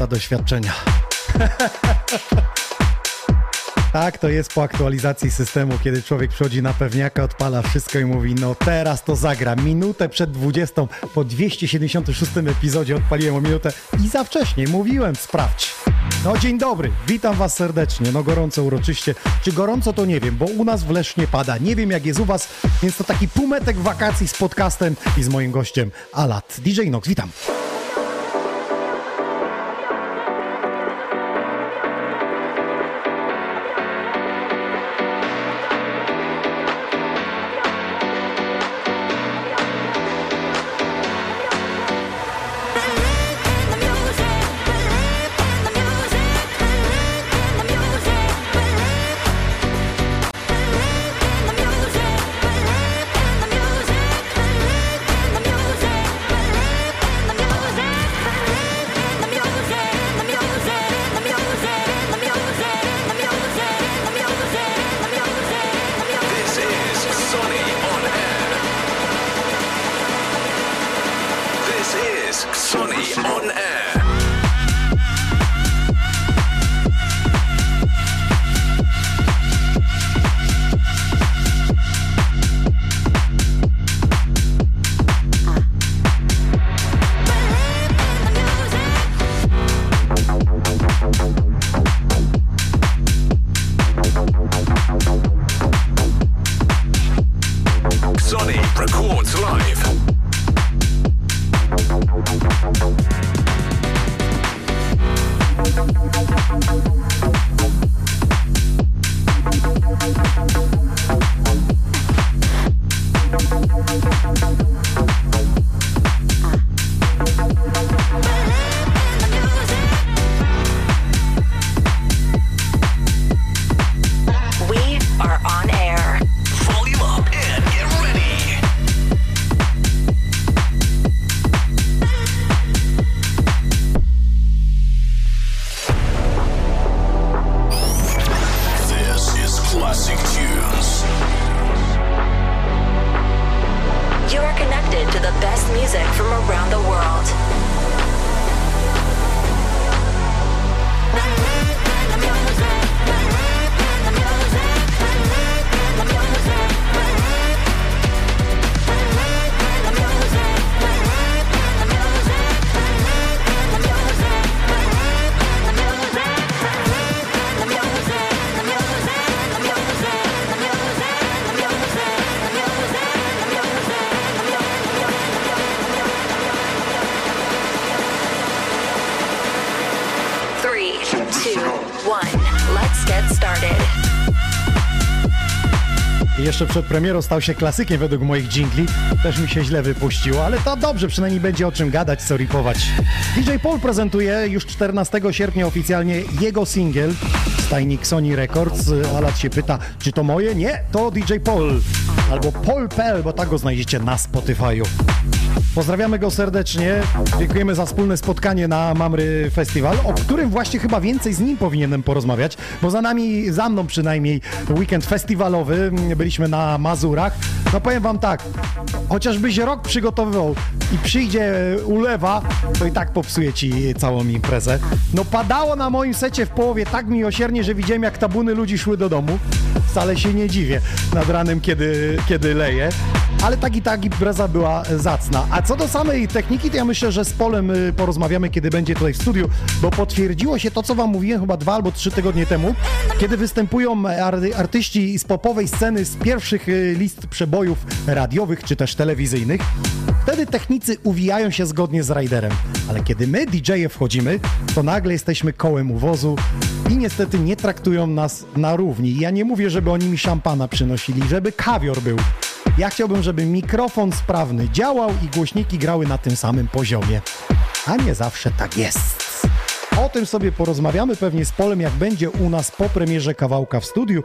lata doświadczenia. tak to jest po aktualizacji systemu, kiedy człowiek przychodzi na pewniaka, odpala wszystko i mówi, no teraz to zagra. Minutę przed 20, po 276 epizodzie odpaliłem o minutę i za wcześnie, mówiłem, sprawdź. No dzień dobry, witam was serdecznie, no gorąco uroczyście. Czy gorąco to nie wiem, bo u nas w Lesznie pada. Nie wiem jak jest u was, więc to taki półmetek wakacji z podcastem i z moim gościem Alat. DJ Nox, witam. Jeszcze przed premierą stał się klasykiem według moich jingli. Też mi się źle wypuściło, ale to dobrze, przynajmniej będzie o czym gadać, co ripować. DJ Paul prezentuje już 14 sierpnia oficjalnie jego singiel Stajnik Sony Records. Alat się pyta, czy to moje? Nie, to DJ Paul. Albo Paul Pell, bo tak go znajdziecie na Spotify'u. Pozdrawiamy go serdecznie. Dziękujemy za wspólne spotkanie na Mamry Festival, o którym właśnie chyba więcej z nim powinienem porozmawiać, bo za nami, za mną przynajmniej, weekend festiwalowy. Byliśmy na Mazurach. No powiem wam tak, chociażbyś rok przygotowywał i przyjdzie ulewa, to i tak popsuje ci całą imprezę. No padało na moim secie w połowie tak miłosiernie, że widziałem jak tabuny ludzi szły do domu. Wcale się nie dziwię nad ranem, kiedy, kiedy leje. Ale tak i tak impreza była zacna. A co do samej techniki, to ja myślę, że z Polem y, porozmawiamy, kiedy będzie tutaj w studiu, bo potwierdziło się to, co wam mówiłem chyba dwa albo trzy tygodnie temu, kiedy występują ar- artyści z popowej sceny z pierwszych y, list przebojów radiowych czy też telewizyjnych. Wtedy technicy uwijają się zgodnie z riderem, ale kiedy my, DJ-e, wchodzimy, to nagle jesteśmy kołem uwozu i niestety nie traktują nas na równi. Ja nie mówię, żeby oni mi szampana przynosili, żeby kawior był. Ja chciałbym, żeby mikrofon sprawny działał i głośniki grały na tym samym poziomie. A nie zawsze tak jest. O tym sobie porozmawiamy pewnie z Polem, jak będzie u nas po premierze kawałka w studiu.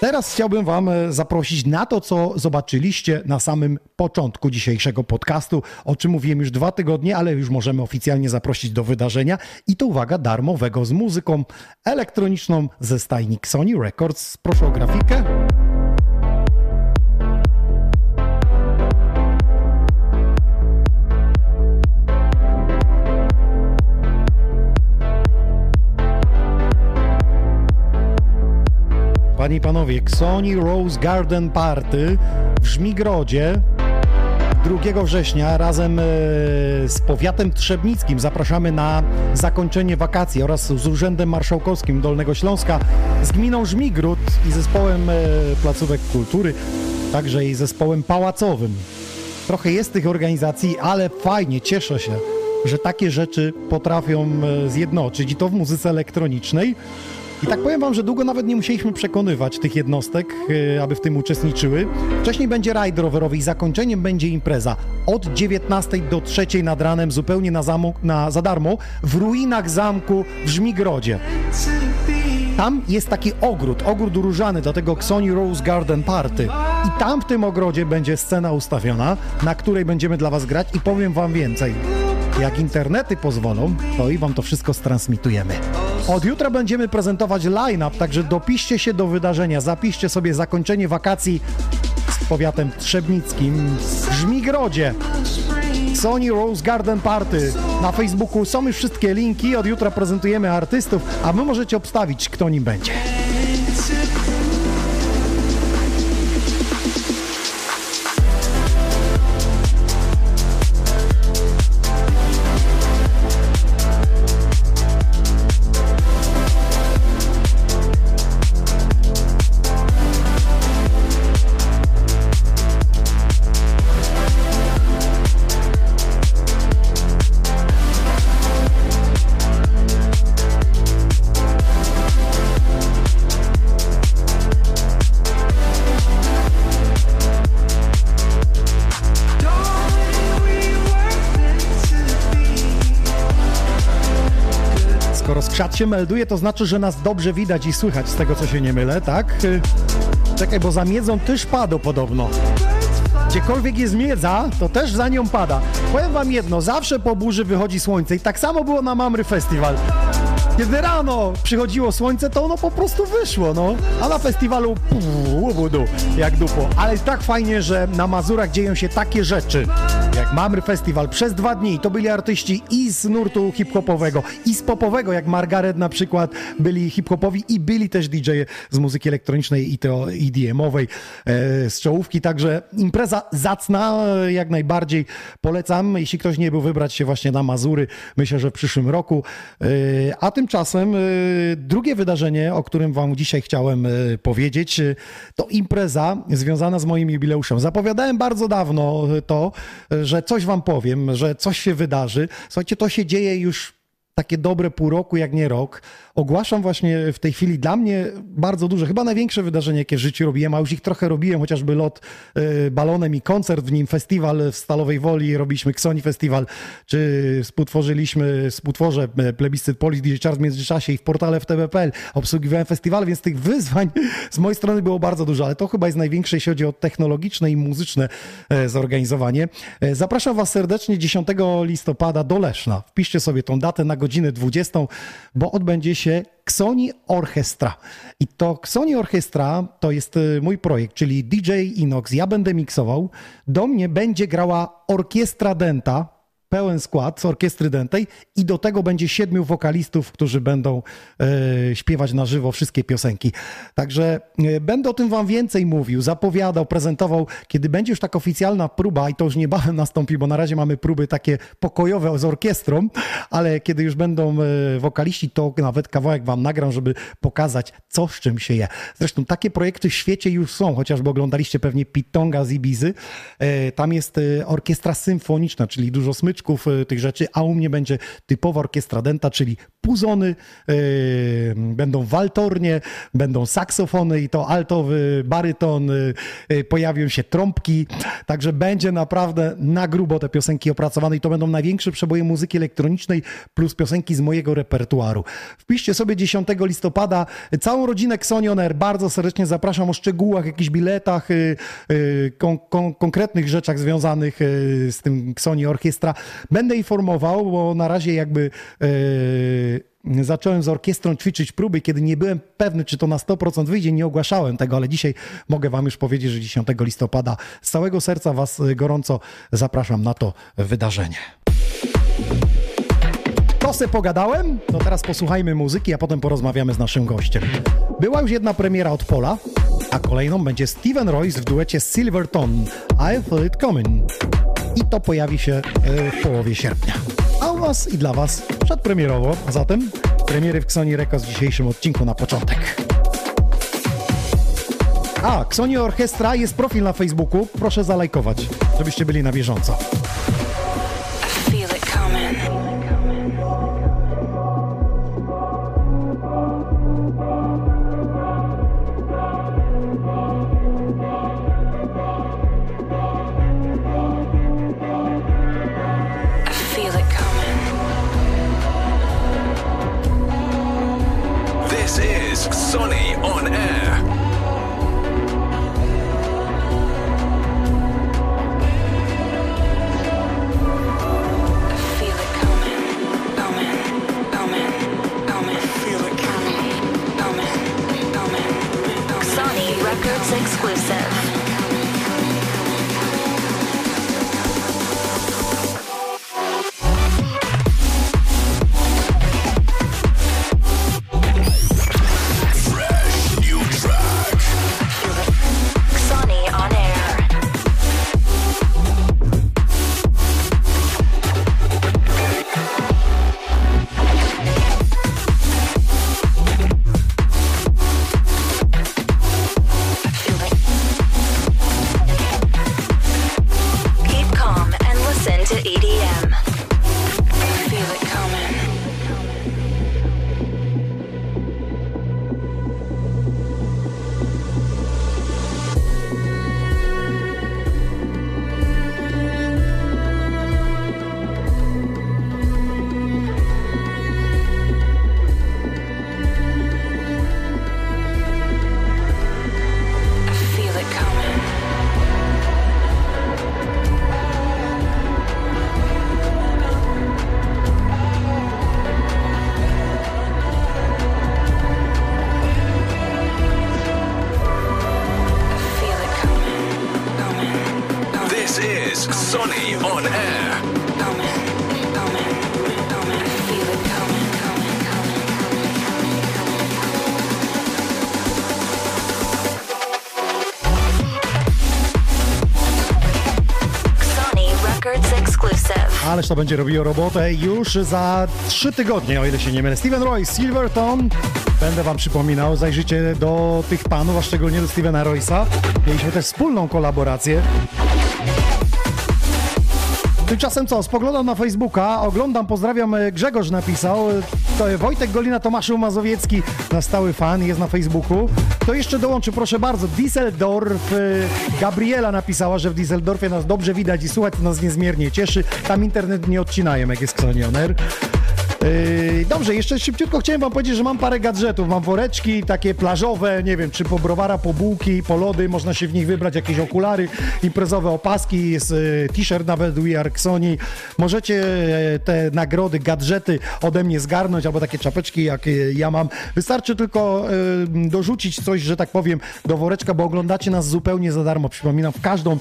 Teraz chciałbym Wam e, zaprosić na to, co zobaczyliście na samym początku dzisiejszego podcastu, o czym mówiłem już dwa tygodnie, ale już możemy oficjalnie zaprosić do wydarzenia. I to uwaga, darmowego z muzyką elektroniczną ze stajnik Sony Records. Proszę o grafikę. Panie i panowie, Sony Rose Garden Party w Żmigrodzie 2 września razem e, z powiatem trzebnickim zapraszamy na zakończenie wakacji oraz z Urzędem Marszałkowskim Dolnego Śląska, z gminą Żmigród i zespołem e, placówek kultury, także i zespołem pałacowym. Trochę jest tych organizacji, ale fajnie, cieszę się, że takie rzeczy potrafią e, zjednoczyć i to w muzyce elektronicznej. I tak powiem wam, że długo nawet nie musieliśmy przekonywać tych jednostek, yy, aby w tym uczestniczyły. Wcześniej będzie rajd rowerowy i zakończeniem będzie impreza od 19 do 3 nad ranem zupełnie na, zamu, na za darmo w ruinach zamku w Żmigrodzie. Tam jest taki ogród, ogród różany do tego Sony Rose Garden Party. I tam w tym ogrodzie będzie scena ustawiona, na której będziemy dla was grać i powiem wam więcej. Jak internety pozwolą, to i wam to wszystko stransmitujemy. Od jutra będziemy prezentować line-up, także dopiszcie się do wydarzenia, zapiszcie sobie zakończenie wakacji z powiatem trzebnickim w Żmigrodzie. Sony Rose Garden Party. Na Facebooku są już wszystkie linki, od jutra prezentujemy artystów, a wy możecie obstawić, kto nim będzie. Skrzat się melduje, to znaczy, że nas dobrze widać i słychać z tego, co się nie mylę, tak? Y, Czekaj, bo za miedzą też pada podobno. Gdziekolwiek jest miedza, to też za nią pada. Powiem wam jedno, zawsze po burzy wychodzi słońce i tak samo było na Mamry Festival. Kiedy rano przychodziło słońce, to ono po prostu wyszło, no. A na festiwalu łubudu, jak dupo. Ale tak fajnie, że na Mazurach dzieją się takie rzeczy, jak Mamry Festival przez dwa dni. To byli artyści i z nurtu hip-hopowego, i z popowego, jak Margaret na przykład, byli hip-hopowi i byli też DJ z muzyki elektronicznej i to EDM-owej, e, z czołówki. Także impreza zacna, e, jak najbardziej polecam. Jeśli ktoś nie był, wybrać się właśnie na Mazury. Myślę, że w przyszłym roku. E, a tymczasem e, drugie wydarzenie, o którym wam dzisiaj chciałem e, powiedzieć, e, to impreza związana z moim jubileuszem. Zapowiadałem bardzo dawno to, że coś wam powiem, że coś się wydarzy. Słuchajcie, to się dzieje już takie dobre pół roku, jak nie rok. Ogłaszam właśnie w tej chwili dla mnie bardzo duże, chyba największe wydarzenie, jakie w życiu robiłem, a już ich trochę robiłem, chociażby lot y, balonem i koncert w nim, festiwal w Stalowej Woli, robiliśmy Ksoni Festiwal, czy współtworzyliśmy, współtworzę e, plebiscyt Polis DJ Charles w międzyczasie i w portale FTB.pl obsługiwałem festiwal, więc tych wyzwań z mojej strony było bardzo dużo, ale to chyba jest największe, jeśli chodzi o technologiczne i muzyczne e, zorganizowanie. E, Zapraszam Was serdecznie 10 listopada do Leszna. Wpiszcie sobie tą datę na godzinę 20, bo odbędzie się Xoni Orchestra. I to Xoni Orchestra to jest y, mój projekt, czyli DJ Inox. Ja będę miksował. Do mnie będzie grała Orkiestra Denta, pełen skład z orkiestry dętej i do tego będzie siedmiu wokalistów, którzy będą e, śpiewać na żywo wszystkie piosenki. Także e, będę o tym wam więcej mówił, zapowiadał, prezentował, kiedy będzie już taka oficjalna próba i to już niebawem nastąpi, bo na razie mamy próby takie pokojowe z orkiestrą, ale kiedy już będą e, wokaliści, to nawet kawałek wam nagram, żeby pokazać, co z czym się je. Zresztą takie projekty w świecie już są, chociażby oglądaliście pewnie Pitonga z Ibizy. Tam jest orkiestra symfoniczna, czyli dużo smyczków, e, tych rzeczy, a u mnie będzie typowa orkiestra denta, czyli puzony, e, będą waltornie, będą saksofony i to altowy, baryton, e, pojawią się trąbki, także będzie naprawdę na grubo te piosenki opracowane i to będą największe przeboje muzyki elektronicznej plus piosenki z mojego repertuaru. Wpiszcie sobie 10 listopada całą rodzinę Xonion Air. Bardzo serdecznie zapraszam o szczegółach, jakichś biletach, y, y, kon, kon, konkretnych rzeczach związanych z tym Xoni Orkiestra. Będę informował, bo na razie jakby y, zacząłem z orkiestrą ćwiczyć próby, kiedy nie byłem pewny, czy to na 100% wyjdzie, nie ogłaszałem tego, ale dzisiaj mogę wam już powiedzieć, że 10 listopada z całego serca was y, gorąco zapraszam na to wydarzenie. To se pogadałem, to teraz posłuchajmy muzyki, a potem porozmawiamy z naszym gościem. Była już jedna premiera od Pola, a kolejną będzie Steven Royce w duecie Silverton. I Feel It Coming. I to pojawi się e, w połowie sierpnia. A u was i dla was przedpremierowo, a zatem premiery w Xoni Records w dzisiejszym odcinku na początek. A, Xoni Orchestra jest profil na Facebooku, proszę zalajkować, żebyście byli na bieżąco. To będzie robiło robotę już za trzy tygodnie, o ile się nie mylę. Steven Royce, Silverton. Będę wam przypominał, zajrzyjcie do tych panów, a szczególnie do Stevena Royce'a. Mieliśmy też wspólną kolaborację. Tymczasem co, spoglądam na Facebooka, oglądam, pozdrawiam, e, Grzegorz napisał, e, to Wojtek Golina, Tomaszu Mazowiecki, nasz stały fan, jest na Facebooku. To jeszcze dołączy, proszę bardzo, Düsseldorf, e, Gabriela napisała, że w Düsseldorfie nas dobrze widać i słuchać nas niezmiernie cieszy. Tam internet nie odcinają, jak jest Xonioner. Yy, dobrze, jeszcze szybciutko chciałem wam powiedzieć, że mam parę gadżetów. Mam woreczki takie plażowe, nie wiem, czy po browara, po bułki, po lody, można się w nich wybrać, jakieś okulary, imprezowe opaski, jest yy, t-shirt nawet We Are Xoni. Możecie yy, te nagrody, gadżety ode mnie zgarnąć, albo takie czapeczki, jak ja mam. Wystarczy tylko dorzucić coś, że tak powiem, do woreczka, bo oglądacie nas zupełnie za darmo, przypominam, w każdą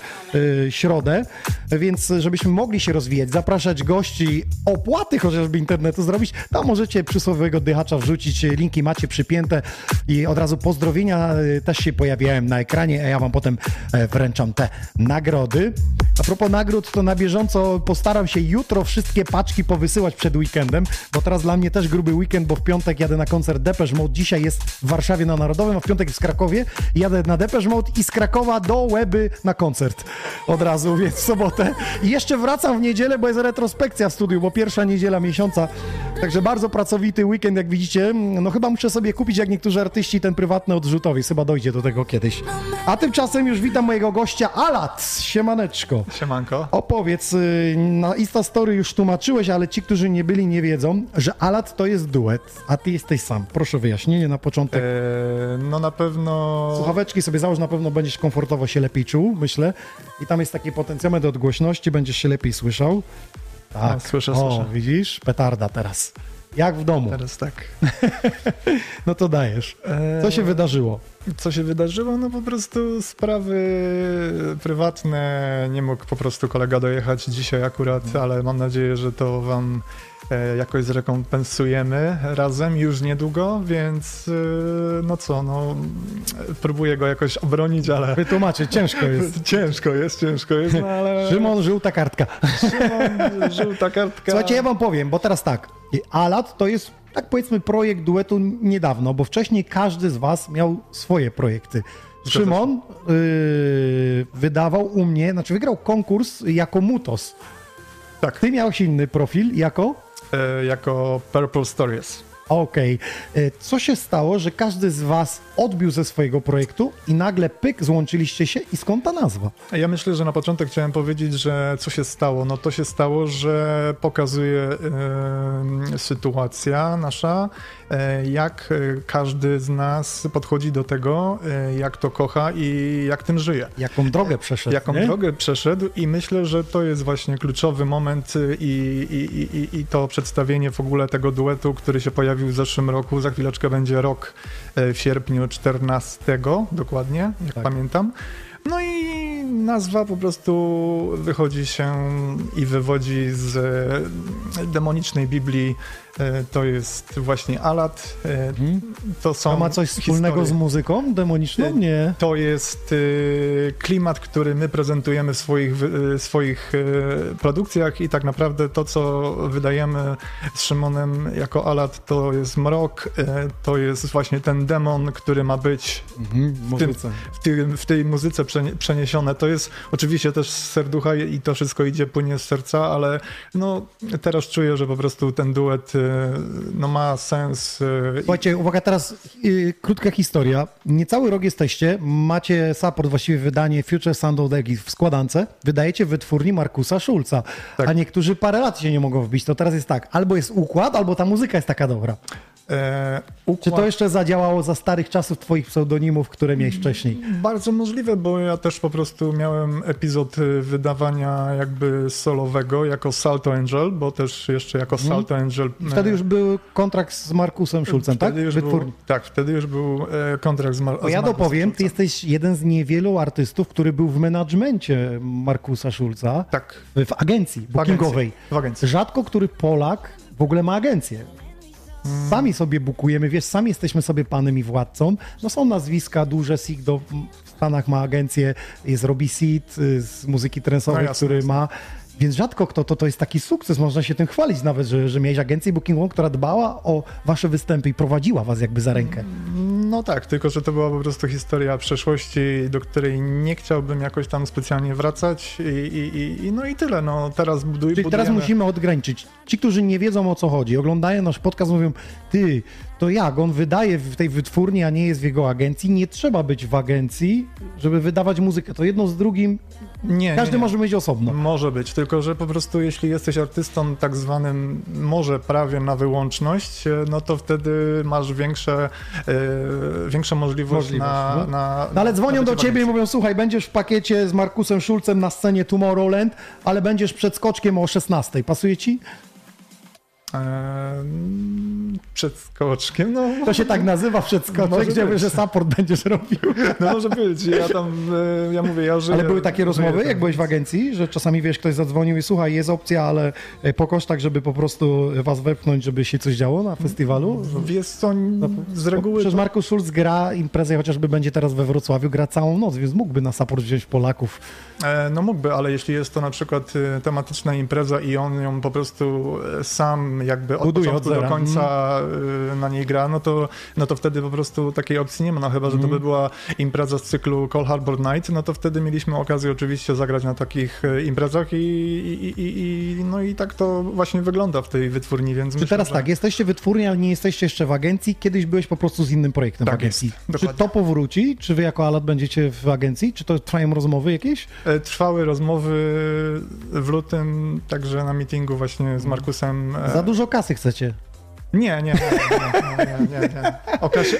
środę, więc żebyśmy mogli się rozwijać, zapraszać gości, opłaty chociażby internetu zrobić, to możecie przysłowiowego dychacza wrzucić, linki macie przypięte i od razu pozdrowienia y, też się pojawiają na ekranie, a ja wam potem e, wręczam te nagrody. A propos nagród, to na bieżąco postaram się jutro wszystkie paczki powysyłać przed weekendem, bo teraz dla mnie też gruby weekend, bo w piątek jadę na koncert Depeche Mode, dzisiaj jest w Warszawie na Narodowym, a w piątek w Krakowie jadę na Depeche Mode i z Krakowa do Łeby na koncert od razu, więc w sobotę. I jeszcze wracam w niedzielę, bo jest retrospekcja w studiu, bo pierwsza niedziela miesiąca, Także bardzo pracowity weekend, jak widzicie. No chyba muszę sobie kupić, jak niektórzy artyści, ten prywatny odrzutowy. Chyba dojdzie do tego kiedyś. A tymczasem już witam mojego gościa Alat. Siemaneczko. Siemanko. Opowiedz, y, na Instastory już tłumaczyłeś, ale ci, którzy nie byli, nie wiedzą, że Alat to jest duet, a ty jesteś sam. Proszę wyjaśnienie na początek. Eee, no na pewno... Słuchaweczki sobie załóż, na pewno będziesz komfortowo się lepiej czuł, myślę. I tam jest taki potencjometr od głośności, będziesz się lepiej słyszał. Tak, No, słyszę, o, słyszę. widzisz? Petarda teraz. Jak w domu. Teraz tak. No to dajesz. Co się Eee, wydarzyło? Co się wydarzyło? No po prostu sprawy prywatne. Nie mógł po prostu kolega dojechać dzisiaj akurat, ale mam nadzieję, że to wam e, jakoś zrekompensujemy razem już niedługo, więc e, no co, no próbuję go jakoś obronić, ale Wytłumaczyć, ciężko jest. ciężko jest, ciężko jest, no ale... Szymon, żółta kartka. Szymon, żółta kartka. Słuchajcie, ja wam powiem, bo teraz tak. Alat to jest, tak powiedzmy, projekt duetu niedawno, bo wcześniej każdy z was miał swoje projekty. Szymon yy, wydawał u mnie, znaczy wygrał konkurs jako Mutos. Tak. Ty miałeś inny profil jako? E, jako Purple Stories. Okej. Yy, Co się stało, że każdy z was odbił ze swojego projektu i nagle pyk, złączyliście się i skąd ta nazwa? Ja myślę, że na początek chciałem powiedzieć, że co się stało? No to się stało, że pokazuje e, sytuacja nasza, e, jak e, każdy z nas podchodzi do tego, e, jak to kocha i jak tym żyje. Jaką drogę przeszedł, Jaką nie? drogę przeszedł i myślę, że to jest właśnie kluczowy moment i, i, i, i to przedstawienie w ogóle tego duetu, który się pojawił w zeszłym roku. Za chwileczkę będzie rok e, w sierpniu 14 dokładnie, jak Tak. pamiętam. No i nazwa po prostu wychodzi się i wywodzi z e, demonicznej Biblii. E, To jest właśnie Alat. E, Mhm. To są To ma coś wspólnego historie. z muzyką demoniczną? Nie. To jest klimat, który my prezentujemy w swoich, swoich produkcjach i tak naprawdę to, co wydajemy z Szymonem jako Alat, to jest mrok, to jest właśnie ten demon, który ma być Mhm, w, tym, w, tym, w tej muzyce przenie- przeniesione. To jest oczywiście też z serducha i to wszystko idzie, płynie z serca, ale no, teraz czuję, że po prostu ten duet no, ma sens. y, Słuchajcie, uwaga, teraz yy, krótka historia. Niecały rok jesteście, macie support, właściwie wydanie Future Sound of the w składance, wydajecie wytwórni Markusa Schulza, Tak. a niektórzy parę lat się nie mogą wbić. To teraz jest tak, albo jest układ, albo ta muzyka jest taka dobra. E, Czy układ- to jeszcze zadziałało za starych czasów twoich pseudonimów, które miałeś wcześniej? Bardzo możliwe, bo ja też po prostu miałem epizod y, wydawania jakby solowego jako Salto Angel, bo też jeszcze jako Salto Angel. Mhm. Wtedy już był kontrakt z Markusem Schulzem, tak? wtedy już Wytwórni. był, Tak, wtedy już był e, kontrakt z, Mar- Bo z ja Markusem dopowiem, ty Schulzem. jesteś jeden z niewielu artystów, który był w menadżmencie Markusa Schulza. Tak, w agencji bookingowej. w agencji. Rzadko który Polak w ogóle ma agencję. Sami sobie bukujemy, wiesz, sami jesteśmy sobie panem i władcą. No są nazwiska duże, Sigdo w Stanach ma agencję, jest Robbie Seed y, z muzyki trensowej, No który ma... Więc rzadko kto, to, to jest taki sukces, można się tym chwalić nawet, że, że miałeś agencję bookingową, która dbała o wasze występy i prowadziła was jakby za rękę. No tak, tylko że to była po prostu historia przeszłości, do której nie chciałbym jakoś tam specjalnie wracać i, i, i, no i tyle. No teraz buduj, Czyli teraz musimy odgraniczyć. Ci, którzy nie wiedzą o co chodzi, oglądają nasz podcast, mówią, ty, to jak, on wydaje w tej wytwórni, a nie jest w jego agencji. Nie trzeba być w agencji, żeby wydawać muzykę. To jedno z drugim, Nie, każdy nie, nie. może być osobno. Może być, tylko że po prostu jeśli jesteś artystą tak zwanym może prawie na wyłączność, e, no to wtedy masz większe, e, większą możliwość, Możliwość, na, no. na... No ale dzwonią do ciebie i mówią, słuchaj, będziesz w pakiecie z Markusem Schulzem na scenie Tomorrowland, ale będziesz przed skoczkiem o 16. Pasuje ci? Eee, przed skoczkiem, no, To się tak nazywa przed skoczkiem, Może gdzie być. że support będziesz robił. no może być, ja tam, e, ja mówię, ja żyję... Ale były takie rozmowy, tam. jak byłeś w agencji, że czasami wiesz, ktoś zadzwonił i słuchaj, jest opcja, ale e, po kosztach, żeby po prostu was wepchnąć, żeby się coś działo na festiwalu? Wiesz co, z reguły... Przecież Markus Schulz gra imprezę, chociażby będzie teraz we Wrocławiu, gra całą noc, więc mógłby na support wziąć Polaków. E, No mógłby, ale jeśli jest to na przykład e, tematyczna impreza i on ją po prostu e, sam jakby od Buduje od początku do zera. Mhm. końca e, na niej gra, no to, no to wtedy po prostu takiej opcji nie ma, no chyba, że to Mhm. by była impreza z cyklu Call Harbor Night, no to wtedy mieliśmy okazję oczywiście zagrać na takich e, imprezach i, i, i, i no i tak to właśnie wygląda w tej wytwórni, więc Czy myślę, teraz że... tak, jesteście wytwórni, ale nie jesteście jeszcze w agencji, kiedyś byłeś po prostu z innym projektem Tak w agencji. jest, Czy dokładnie. to powróci? Czy wy jako Alat będziecie w agencji? Czy to trwają rozmowy jakieś? E, Trwały rozmowy w lutym, także na meetingu właśnie z Markusem. e, Za dużo kasy chcecie. Nie, nie, nie, nie.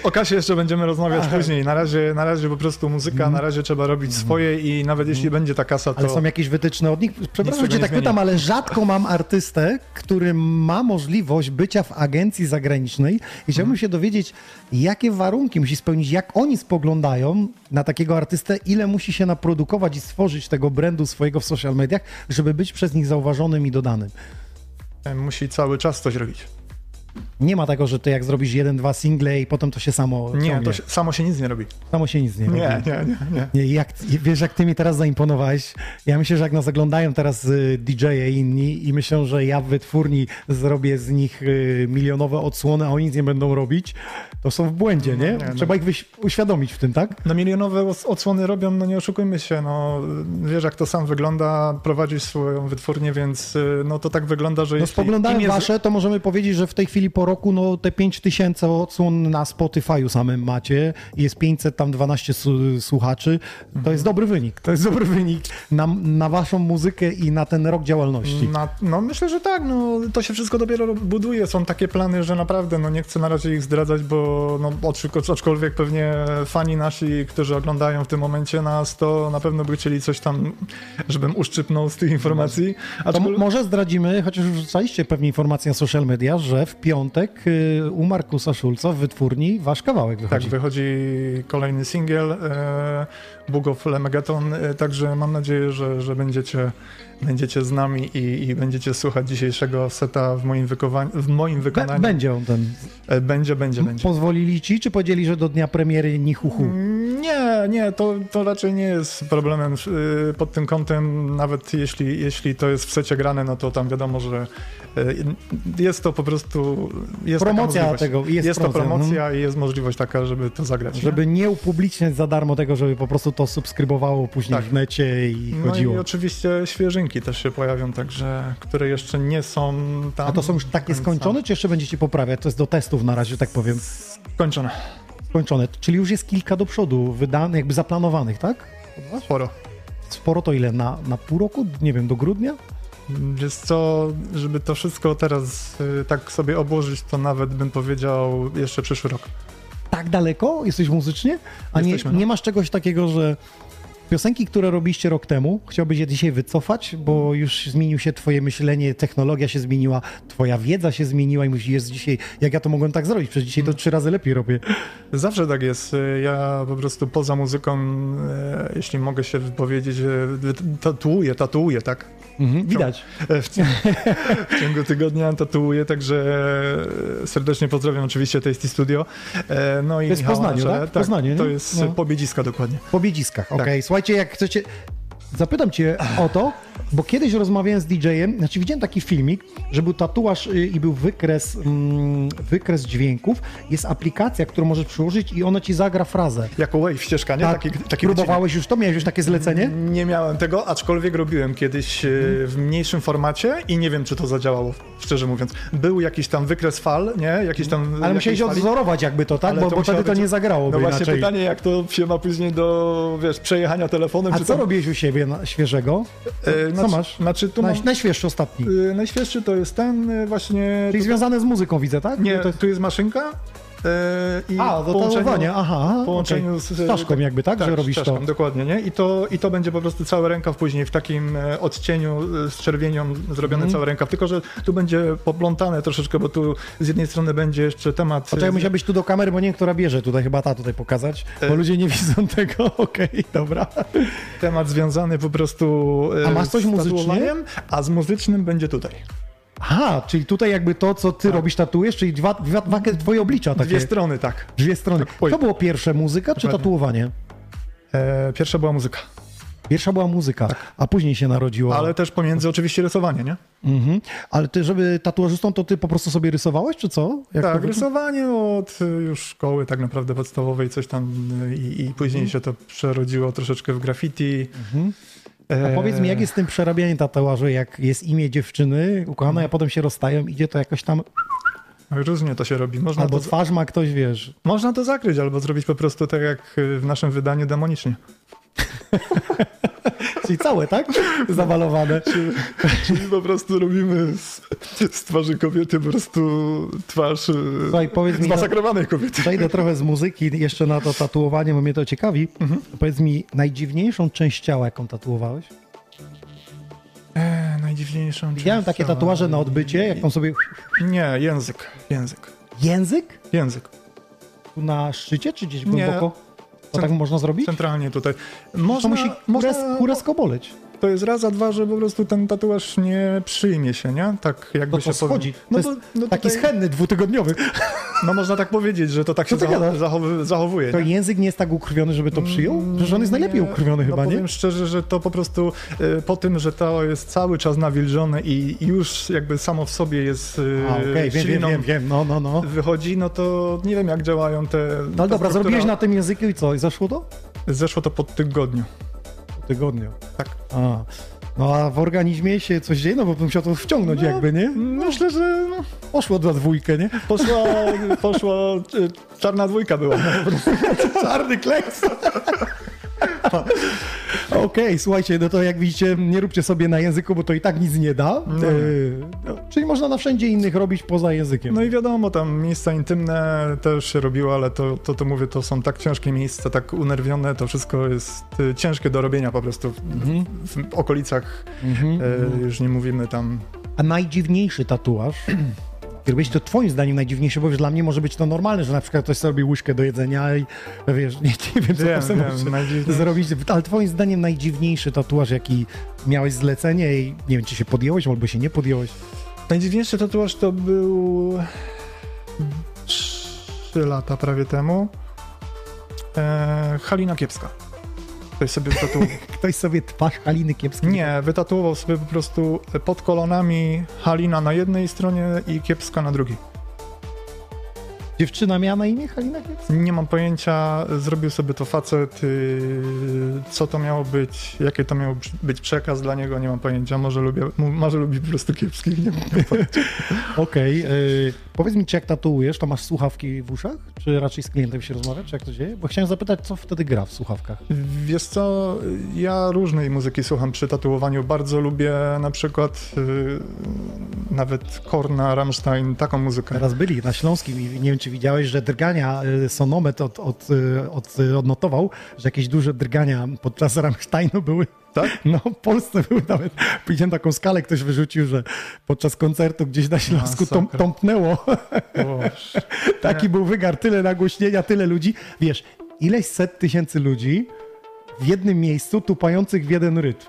O, kasie, jeszcze będziemy rozmawiać później. Na razie, na razie po prostu muzyka, na razie trzeba robić swoje i nawet jeśli będzie ta kasa, to... Ale są jakieś wytyczne od nich? Przepraszam, że tak pytam, ale rzadko mam artystę, który ma możliwość bycia w agencji zagranicznej i chciałbym się dowiedzieć, jakie warunki musi spełnić, jak oni spoglądają na takiego artystę, ile musi się naprodukować i stworzyć tego brandu swojego w social mediach, żeby być przez nich zauważonym i dodanym. Musi cały czas coś robić. Nie ma tego, że ty jak zrobisz jeden, dwa single i potem to się samo Nie, ciągnie. to się, samo się nic nie robi. Samo się nic nie robi. Nie, nie, nie, nie. Nie, jak, wiesz, jak ty mi teraz zaimponowałeś, ja myślę, że jak nas oglądają teraz y, DJ-e inni i myślą, że ja w wytwórni zrobię z nich y, milionowe odsłony, a oni nic nie będą robić, to są w błędzie, nie? nie, no. Trzeba ich wyś- uświadomić w tym, tak? No milionowe odsłony robią, no nie oszukujmy się, no wiesz jak to sam wygląda, prowadzisz swoją wytwórnię, więc y, no to tak wygląda, że No im jest- wasze, to możemy powiedzieć, że w tej chwili po roku, no te 5000 odsłon na Spotify'u samym macie, jest 500, tam 12 su- słuchaczy, to jest dobry wynik, to jest dobry wynik. Na, na waszą muzykę i na ten rok działalności. Na, no myślę, że tak, no to się wszystko dopiero buduje, są takie plany, że naprawdę, no nie chcę na razie ich zdradzać, bo no acz- aczkolwiek pewnie fani nasi, którzy oglądają w tym momencie nas, to na pewno by chcieli coś tam, żebym uszczypnął z tych informacji. To Aczkol- może zdradzimy, chociaż już wrzucaliście pewnie informacje na social media, że w piątek y, u Markusa Szulca w wytwórni wasz kawałek Tak, wychodzi. wychodzi kolejny singiel e, Book of Lemegeton, e, także mam nadzieję, że, że będziecie, będziecie z nami i, i będziecie słuchać dzisiejszego seta w moim, w moim Be- wykonaniu. będzie on ten. E, będzie, będzie, będzie. Pozwolili ci, czy powiedzieli, że do dnia premiery ni hu hu? Nie, nie, to, to raczej nie jest problemem y, pod tym kątem, nawet jeśli, jeśli to jest w secie grane, no to tam wiadomo, że y, jest to po prostu jest Promocja tego, jest jest to promocja, no. promocja i jest możliwość taka, żeby to zagrać. nie? Żeby nie upubliczniać za darmo tego, żeby po prostu to subskrybowało później Tak. w necie i No chodziło. i oczywiście świeżynki też się pojawią, także, które jeszcze nie są tam. A to są już takie skończone, czy jeszcze będziecie poprawiać? To jest do testów na razie, że tak powiem. Skończone. Skończone. Czyli już jest kilka do przodu, wydanych, jakby zaplanowanych, tak? Sporo. Sporo to ile? Na, na pół roku? Nie wiem, do grudnia? Wiesz co, żeby to wszystko teraz y, tak sobie obłożyć, to nawet bym powiedział jeszcze przyszły rok. tak daleko jesteś muzycznie, a nie, Jesteśmy, no. nie masz czegoś takiego, że piosenki, które robiliście rok temu, chciałbyś je dzisiaj wycofać, bo już zmienił się twoje myślenie, technologia się zmieniła, twoja wiedza się zmieniła i musi- jest dzisiaj, jak ja to mogłem tak zrobić, przecież dzisiaj to trzy razy lepiej robię. Zawsze tak jest. Ja po prostu poza muzyką, e, jeśli mogę się wypowiedzieć, e, tatuuję, tatuuję, tak? Mhm, widać. E, W, w ciągu tygodnia tatuuję, także serdecznie pozdrawiam oczywiście Tasty Studio. No i To jest w Michała Poznaniu, tak? W Poznaniu, To jest No. Pobiedziska dokładnie. Po biedziskach, okej. Słuchajcie, jak chcecie... Zapytam cię o to, Bo kiedyś rozmawiałem z DJ-em, znaczy widziałem taki filmik, że był tatuaż y, i był wykres, mm, wykres dźwięków. Jest aplikacja, którą możesz przyłożyć i ona ci zagra frazę. Jako wave ścieżka, nie? Tak, Taki, taki próbowałeś już to? Miałeś już takie zlecenie? Nie miałem tego, aczkolwiek robiłem kiedyś e, w mniejszym formacie i nie wiem, czy to zadziałało, szczerze mówiąc. Był jakiś tam wykres fal, nie? Jakiś tam... Ale musiałeś odzorować jakby to, tak? Ale Bo, bo musiało wtedy to nie zagrało No właśnie inaczej. pytanie, jak to się ma później do, wiesz, przejechania telefonem, A czy co tam... robiłeś u siebie na, świeżego? E, Co znaczy- masz? Znaczy, tu Naj, mam... Najświeższy ostatni. e, Najświeższy to jest ten e, właśnie... Czyli związane z muzyką widzę, tak? Nie, To... tu jest maszynka i A, do połączeniu- aha. połączeniu okej. z, czaszką jakby, tak? że robisz z to. czaszką, dokładnie, nie? I to, I to będzie po prostu cały rękaw później w takim e, odcieniu e, z czerwienią zrobiony Mhm. cały rękaw, tylko że tu będzie poplątane troszeczkę, bo tu z jednej strony będzie jeszcze temat... Poczekaj, e, musiałbyś tu do kamery, bo nie która bierze tutaj, chyba ta tutaj pokazać, bo E. ludzie nie widzą tego, okej, dobra. temat związany po prostu e, A masz coś z muzycznie? a z muzycznym będzie tutaj. Aha, czyli tutaj jakby to, co ty robisz, tatuujesz, czyli dwa, dwa, dwa twoje oblicza takie. Dwie strony, tak. Dwie strony. Oj. To było pierwsze, muzyka czy tatuowanie? E, pierwsza była muzyka, Pierwsza była muzyka, a później się narodziło. Tak. ale też pomiędzy oczywiście rysowanie, nie? Mhm. Ale ty, żeby tatuażystą, to ty po prostu sobie rysowałeś, czy co? Jak tak, rysowanie od y, już szkoły tak naprawdę podstawowej, coś tam y, i, i później się to przerodziło troszeczkę w graffiti. A E, powiedz mi, jak jest z tym przerabianiem tatuażu, jak jest imię dziewczyny ukochanej, a potem się rozstają, idzie to jakoś tam, Różnie to się robi. Można albo to, twarz ma ktoś, wiesz. można to zakryć, albo zrobić po prostu tak jak w naszym wydaniu demonicznie. Czyli całe, tak? Zawalowane. Czyli po prostu robimy z, z twarzy kobiety po prostu twarz y, Słuchaj, powiedz mi, zmasakrowanej kobiety. przejdę trochę z muzyki jeszcze na to tatuowanie, bo mnie to ciekawi. Mhm. Powiedz mi, najdziwniejszą część ciała, jaką tatuowałeś? E, najdziwniejszą Widziałem część takie ciała. tatuaże na odbycie, jak tam sobie... Nie, język. Język. Język? Język. Tu na szczycie, czy gdzieś Nie. To tak można zrobić? Centralnie tutaj. To Można, musi można, kurę, kurę skoboleć. To jest raz, a dwa, że po prostu ten tatuaż nie przyjmie się, nie? Tak jakby To się to schodzi. No, To bo, jest no, Taki tutaj, schenny, dwutygodniowy. no można tak powiedzieć, że to tak się zachow, zachow, zachowuje. To nie? język nie jest tak ukrwiony, żeby to przyjął? Przecież on jest najlepiej ukrwiony no chyba, nie? powiem szczerze, że to po prostu y, po tym, że to jest cały czas nawilżone i już jakby samo w sobie jest y, A, okej, wiem, wiem, wiem, wiem, no, no, no. wychodzi, no to nie wiem jak działają te... No dobra, struktura. zrobiłeś na tym języku i co? I zeszło to? Zeszło to po tygodniu. Po tygodniu. Tak. A. No a w organizmie się coś dzieje, no bo bym musiał to wciągnąć No, jakby, nie? Myślę, że no, Poszło za dwójkę, nie? poszła, poszła y, czarna dwójka była. Czarny kleks. Okej, słuchajcie, no to jak widzicie, nie róbcie sobie na języku, bo to i tak nic nie da. No. E, no, czyli można na wszędzie innych robić poza językiem. No i wiadomo, tam miejsca intymne też się robiło, ale to, to, to mówię, to są tak ciężkie miejsca, tak unerwione, to wszystko jest y, ciężkie do robienia po prostu w, Mhm. w okolicach, Mhm. y, już nie mówimy tam... A najdziwniejszy tatuaż, Gdybyś to twoim zdaniem najdziwniejszy, bo wiesz, dla mnie może być to normalne, że na przykład ktoś sobie robi łyżkę do jedzenia i wiesz, nie, nie wiem, co Wiem, to wiem, zrobić, ale twoim zdaniem najdziwniejszy tatuaż, jaki miałeś zlecenie i nie wiem, czy się podjąłeś albo się nie podjąłeś. Najdziwniejszy tatuaż to był 3 lata prawie temu. E, Halina Kiepska. Ktoś sobie wytatuował. Ktoś sobie twarz Haliny Kiepskiej. Nie, wytatuował sobie po prostu pod kolonami Halina na jednej stronie i Kiepska na drugiej. Dziewczyna miała na imię Halina Kiepska? Nie mam pojęcia, zrobił sobie to facet, yy, co to miało być, jaki to miał być przekaz dla niego, nie mam pojęcia, może, lubię, może lubi po prostu kiepskich, nie mam pojęcia. Okej, y, powiedz mi, czy jak tatuujesz, to masz słuchawki w uszach? Czy raczej z klientem się rozmawia, czy jak to dzieje? Bo chciałem zapytać, co wtedy gra w słuchawkach? Wiesz co, ja różnej muzyki słucham przy tatuowaniu, bardzo lubię na przykład yy, nawet Korna, Rammstein, taką muzykę. Teraz byli na Śląskim i nie wiem, czy widziałeś, że drgania, y, Sonomet od, od, y, od, y, odnotował, że jakieś duże drgania podczas Rammsteinu były. Tak? No, w Polsce były nawet, widziałem taką skalę, ktoś wyrzucił, że podczas koncertu gdzieś na Śląsku Masakra. tąpnęło. Taki był wygar, tyle nagłośnienia, tyle ludzi. Wiesz, ileś set tysięcy ludzi w jednym miejscu tupających w jeden rytm.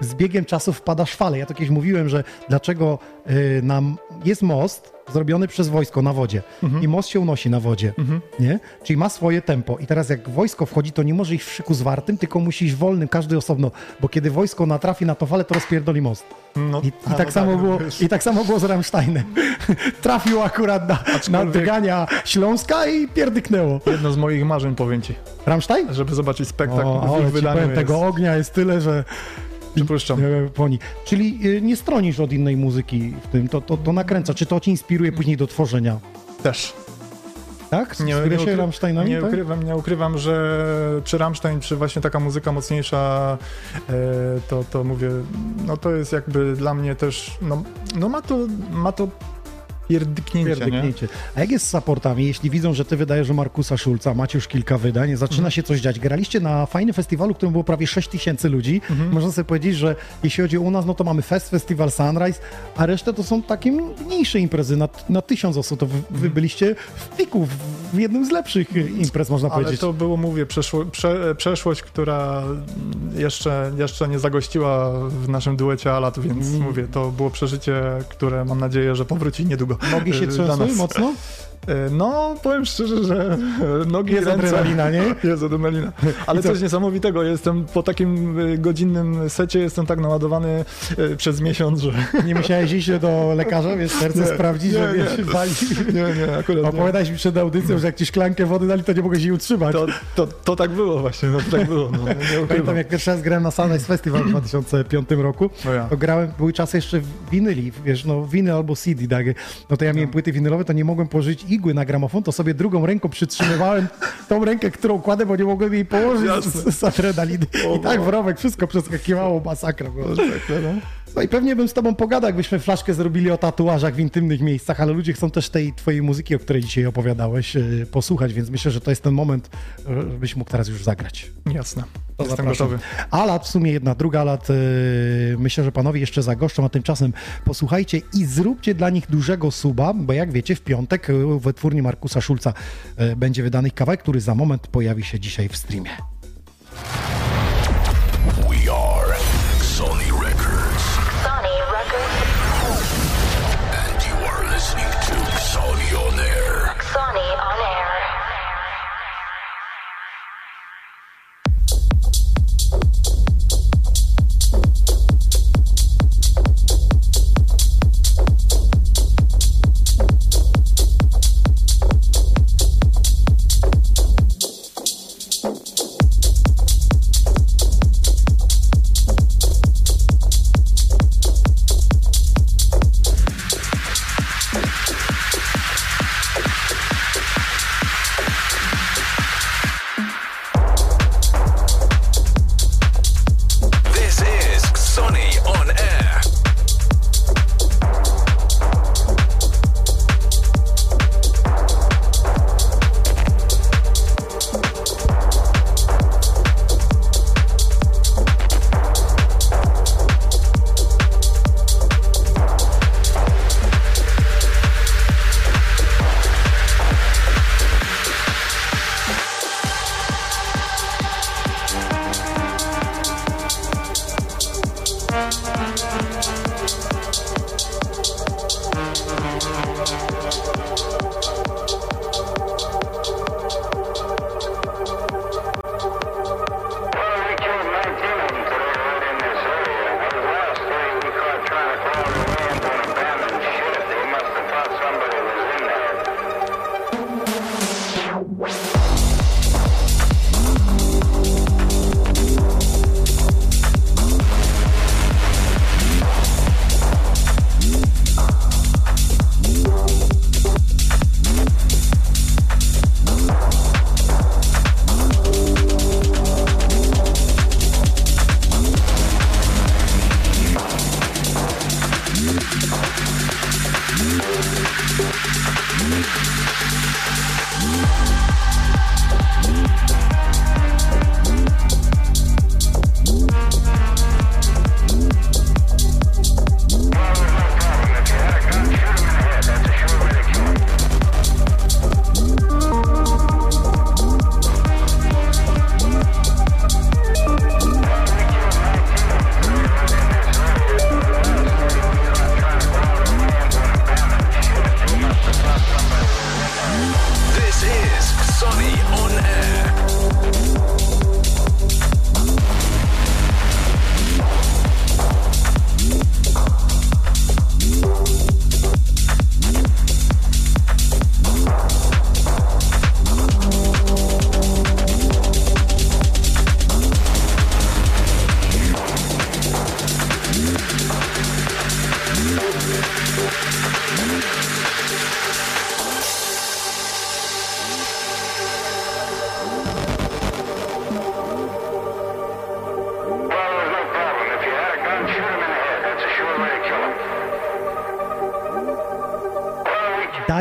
Z biegiem czasu wpada szwale. Ja to kiedyś mówiłem, że dlaczego y, nam jest most zrobiony przez wojsko na wodzie i most się unosi na wodzie, nie? Czyli ma swoje tempo i teraz jak wojsko wchodzi, to nie może iść w szyku zwartym, tylko musi iść wolnym, każdy osobno, bo kiedy wojsko natrafi na to falę, to rozpierdoli most. No, I, i, tak no samo było, wiesz. I tak samo było z Rammsteinem. Trafił akurat na, na drgania Śląska i pierdyknęło. Jedno z moich marzeń, powiem ci, Rammstein? żeby zobaczyć spektakl O, w ich wydaniu jest, tego ognia jest tyle, że przypuszczam. nie poni. Czyli y, nie stronisz od innej muzyki w tym, to, to, to nakręca. Czy to ci inspiruje później do tworzenia? Też. Tak? Nie, nie, się ukry- Rammsteinami? nie tak? ukrywam, nie ukrywam, że czy Rammstein, czy właśnie taka muzyka mocniejsza, e, to, to mówię, no to jest jakby dla mnie też, no, no ma to, ma to pierdyknięcie? Pierdyknięcie. A jak jest z supportami? Jeśli widzą, że ty wydajesz Markusa Szulca, macie już kilka wydań, zaczyna Mhm. się coś dziać. Graliście na fajnym festiwalu, w którym było prawie 6 tysięcy ludzi. Mhm. Można sobie powiedzieć, że jeśli chodzi o u nas, no to mamy Fest, Festival Sunrise, a resztę to są takie mniejsze imprezy na, na tysiąc osób. To wy, wy byliście w piku, w, jednym z lepszych imprez, można Ale powiedzieć. to było, mówię, przeszło, prze, przeszłość, która jeszcze, jeszcze nie zagościła w naszym duecie Alat, więc Mm. mówię, to było przeżycie, które mam nadzieję, że powróci niedługo. Nogi się e, trzęsły mocno? E, No, powiem szczerze, że nogi Jest ręce... adrenalina, nie? Jest adrenalina. Ale co? coś niesamowitego. Jestem po takim e, godzinnym secie, jestem tak naładowany e, przez miesiąc, że... Nie musiałeś iść do lekarza, wiesz, serce Nie, sprawdzić, nie, że nie. wiesz, wali. Nie, nie, akurat nie. Opowiadałeś mi przed audycją, że jak ci szklankę wody dali, to nie mogę się jej utrzymać. To, to, to tak było właśnie, no, to tak było. No, nie. Pamiętam, jak pierwszy raz grałem na Sunrise Festival w 2005 roku, No ja. to grałem, były czasy jeszcze winyli, wiesz, no winy albo CD, tak? No to ja miałem płyty winylowe, to nie mogłem położyć igły na gramofon, to sobie drugą ręką przytrzymywałem tą rękę, którą kładę, bo nie mogłem jej położyć z, z adrenaliny. I tak w rowek wszystko przeskakiwało, masakra. była. No i pewnie bym z tobą pogadał, jakbyśmy flaszkę zrobili o tatuażach w intymnych miejscach, ale ludzie chcą też tej twojej muzyki, o której dzisiaj opowiadałeś, yy, posłuchać, więc myślę, że to jest ten moment, yy, żebyś mógł teraz już zagrać. Jasne, To jestem zapraszam. gotowy. Alat, w sumie jedna, druga lat, yy, myślę, że panowie jeszcze zagoszczą, a tymczasem posłuchajcie i zróbcie dla nich dużego suba, bo jak wiecie, w piątek w wytwórni Markusa Szulca yy, będzie wydany kawałek, który za moment pojawi się dzisiaj w streamie.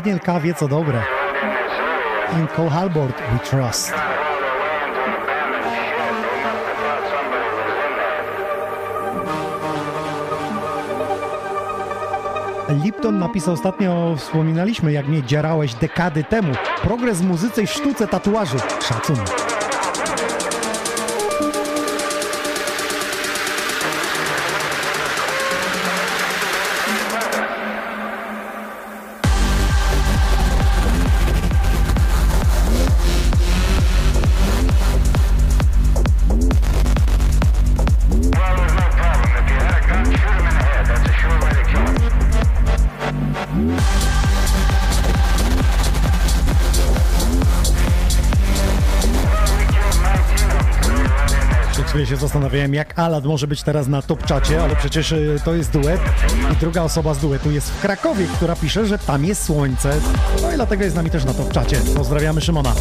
Daniel K. wie co dobre. In Cole Halbord we trust. Lipton napisał ostatnio, wspominaliśmy, jak mnie dzierałeś dekady temu. Progres w muzyce i sztuce tatuażu. Szacun. Zastanawiałem, jak Alad może być teraz na top czacie, ale przecież y, to jest duet i druga osoba z duetu jest w Krakowie, która pisze, że tam jest słońce. No i dlatego jest z nami też na top czacie. Pozdrawiamy Szymona.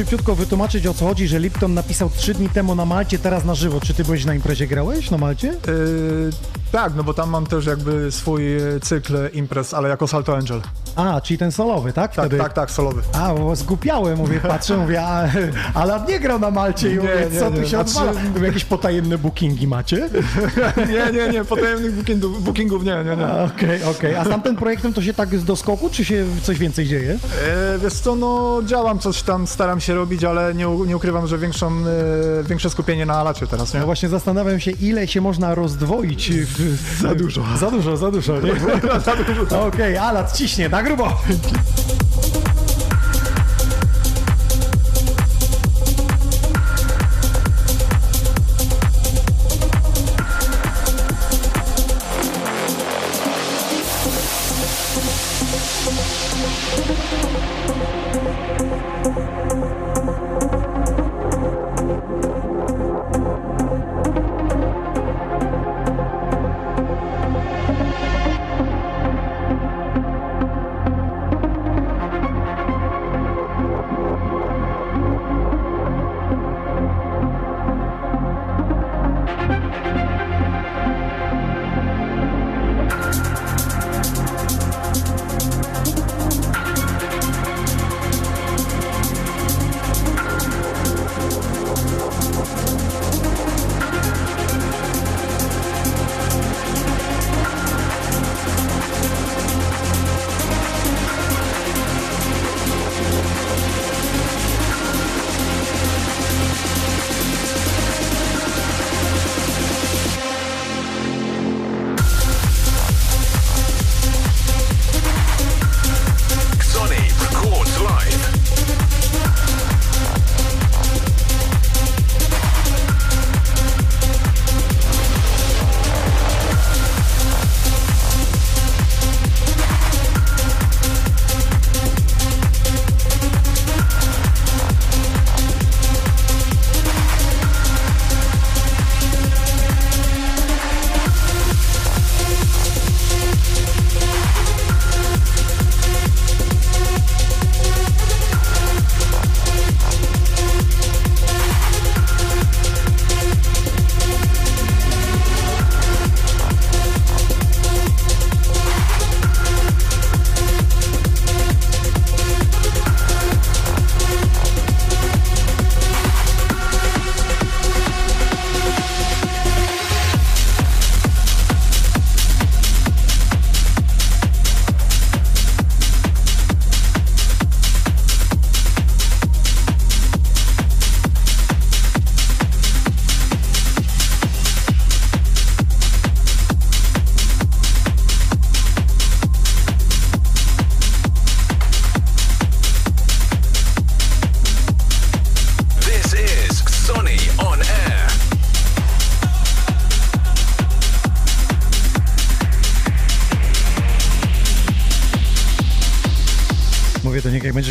Szybciutko wytłumaczyć o co chodzi, że Lipton napisał trzy dni temu na Malcie, teraz na żywo. Czy ty byłeś na imprezie, grałeś na Malcie? Yy, tak, no bo tam mam też jakby swój cykl imprez, ale jako Salto Angel. A, czyli ten solowy, tak? Tak, Wtedy? tak, tak, solowy. A, bo zgupiałem, mówię, patrzę, mówię, a, nie grał na Malcie i Nie, mówię, nie, co tu nie, się znaczy- odwala? Mówię, jakieś potajemne bookingi macie? Nie, nie, nie, potajemnych bookingów, bookingów nie, nie, nie. Okej, okej. A z tamtym projektem to się tak z doskoku, czy się coś więcej dzieje? E, wiesz co, no działam coś tam, staram się robić, ale nie, nie ukrywam, że większą, e, większe skupienie na Alacie teraz, nie? No właśnie zastanawiam się, ile się można rozdwoić. W... Za dużo. Za dużo, za dużo, nie? Okej, Alat ciśnie, na grubo.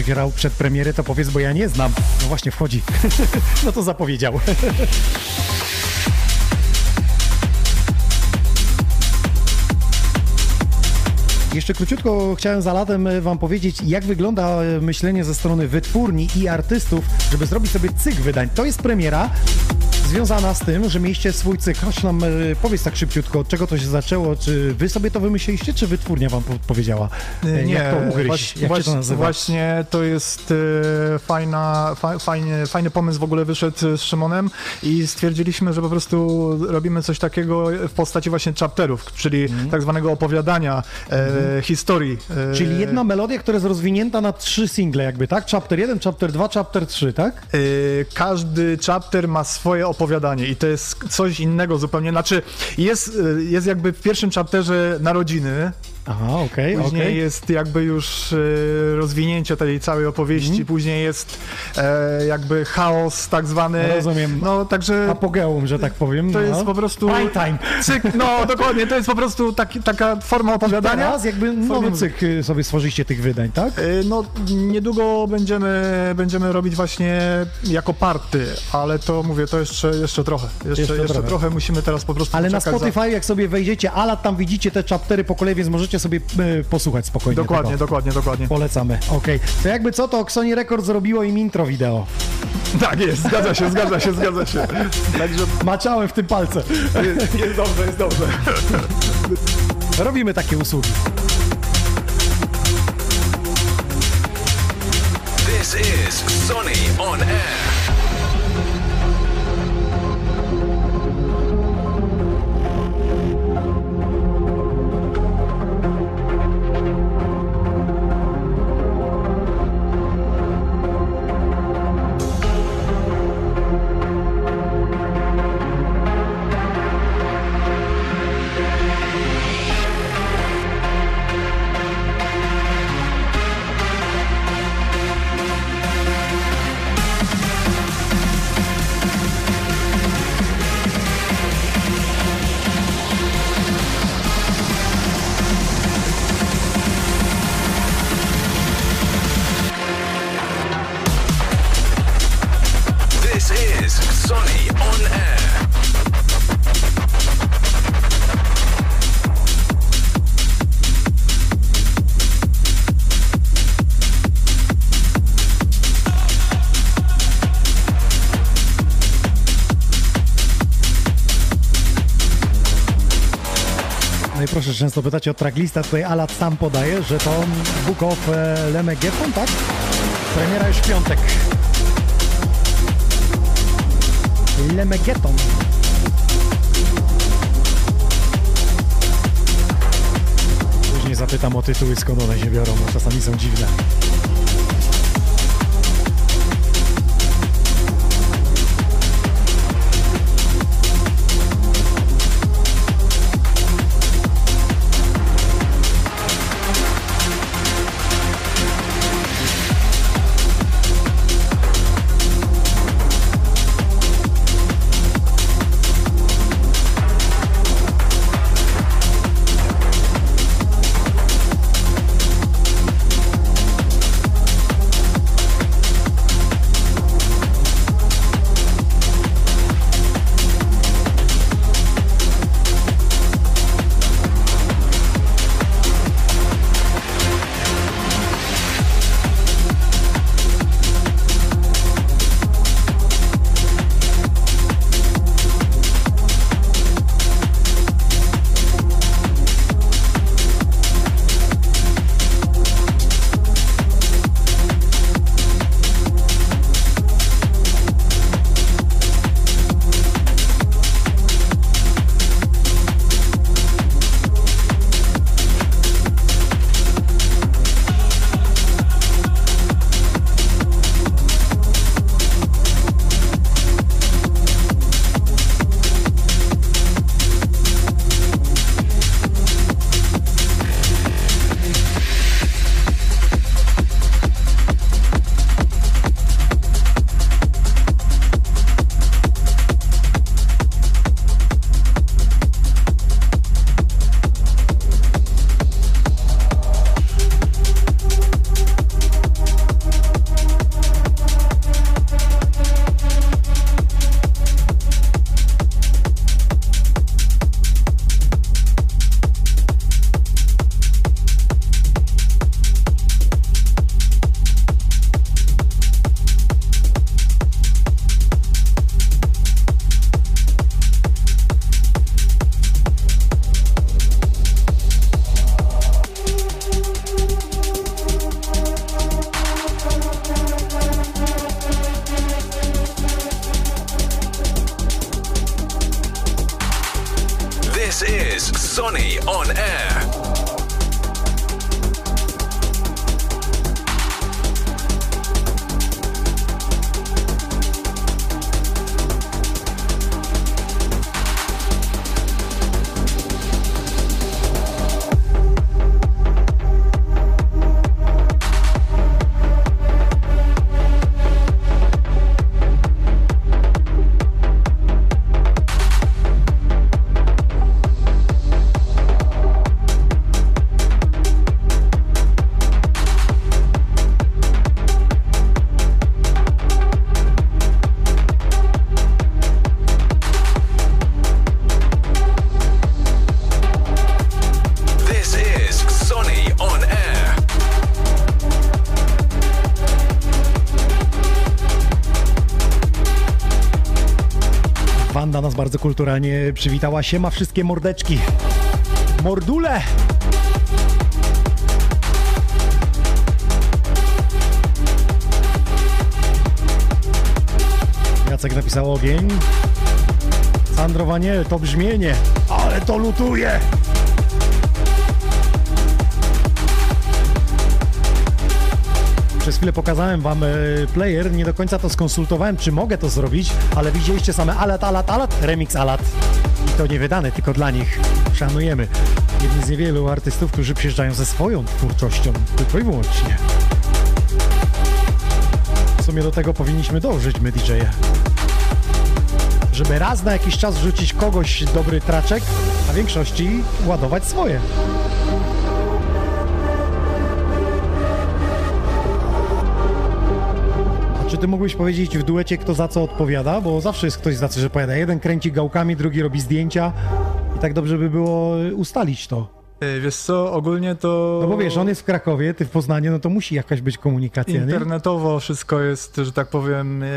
Grał przed premiery, to powiedz, bo ja nie znam. No właśnie, wchodzi. no to zapowiedział. Jeszcze króciutko chciałem za latem e, Wam powiedzieć, jak wygląda e, myślenie ze strony wytwórni i artystów, żeby zrobić sobie cykl wydań. To jest premiera związana z tym, że mieliście swój cykl. Chodź nam, e, powiedz tak szybciutko, od czego to się zaczęło. Czy Wy sobie to wymyśliliście, czy wytwórnia Wam po- powiedziała? E, Jak to ugryźć? właśnie, Jak to właśnie, nazywa? właśnie to jest e, fajna, fa, fajnie, fajny pomysł w ogóle wyszedł z Szymonem i stwierdziliśmy, że po prostu robimy coś takiego w postaci właśnie chapterów, czyli tak zwanego opowiadania e, historii. e, Mhm. Czyli jedna melodia, która jest rozwinięta na trzy single jakby, tak? Chapter 1, chapter 2, chapter 3, tak? E, Każdy chapter ma swoje opowiadanie i to jest coś innego zupełnie. Znaczy, jest, e, jest jakby w pierwszym chapterze narodziny, Aha, okej, później okej. jest jakby już e, rozwinięcie tej całej opowieści, Mhm. później jest e, jakby chaos tak zwany. Rozumiem. No, także Apogeum, że tak powiem. to no. jest po prostu... Prime time. Cykl, no, dokładnie, to jest po prostu taki, taka forma opowiadania. Teraz jakby nowy cykl y, sobie stworzyliście tych wydań, tak? E, No, niedługo będziemy, będziemy robić właśnie jako party, ale to mówię, to jeszcze, jeszcze trochę. Jeszcze, Jeszcze jeszcze, trochę. musimy teraz po prostu Ale na Spotify, jak sobie wejdziecie, ala tam widzicie te chaptery po kolei, więc możecie sobie y, posłuchać spokojnie. Dokładnie, tego. dokładnie, dokładnie. Polecamy, okej. To jakby co, to Sony Records zrobiło im intro wideo. Tak jest, zgadza się, zgadza się, zgadza się. Także Maczałem w tym palce. jest, jest dobrze, jest dobrze. Robimy takie usługi. This is Sonny on Air. Proszę, często pytacie o tracklista, tutaj Alat sam podaje, że to Book of e, Lemegeton, tak? Premiera już w piątek. Lemegeton. Później zapytam o tytuły, skąd one się biorą, bo czasami są dziwne. Wanda nas bardzo kulturalnie przywitała. Siema wszystkie mordeczki. Mordule! Jacek napisał ogień. Sandro Waniel, to brzmienie, ale to lutuje! Przez chwilę pokazałem wam e, player, nie do końca to skonsultowałem, czy mogę to zrobić, ale widzieliście same alat, alat, alat, remix alat. I to nie wydane, tylko dla nich. Szanujemy. Jedni z niewielu artystów, którzy przyjeżdżają ze swoją twórczością, tylko i wyłącznie. W sumie do tego powinniśmy dążyć, my DJ-e. Żeby raz na jakiś czas wrzucić kogoś dobry traczek, a w większości ładować swoje. Ty mógłbyś powiedzieć w duecie, kto za co odpowiada? Bo zawsze jest ktoś za coś odpowiada. Jeden kręci gałkami, drugi robi zdjęcia. I tak dobrze by było ustalić to. E, Wiesz co, ogólnie to... No bo wiesz, on jest w Krakowie, ty w Poznaniu, no to musi jakaś być komunikacja, nie? Internetowo wszystko jest, że tak powiem, e,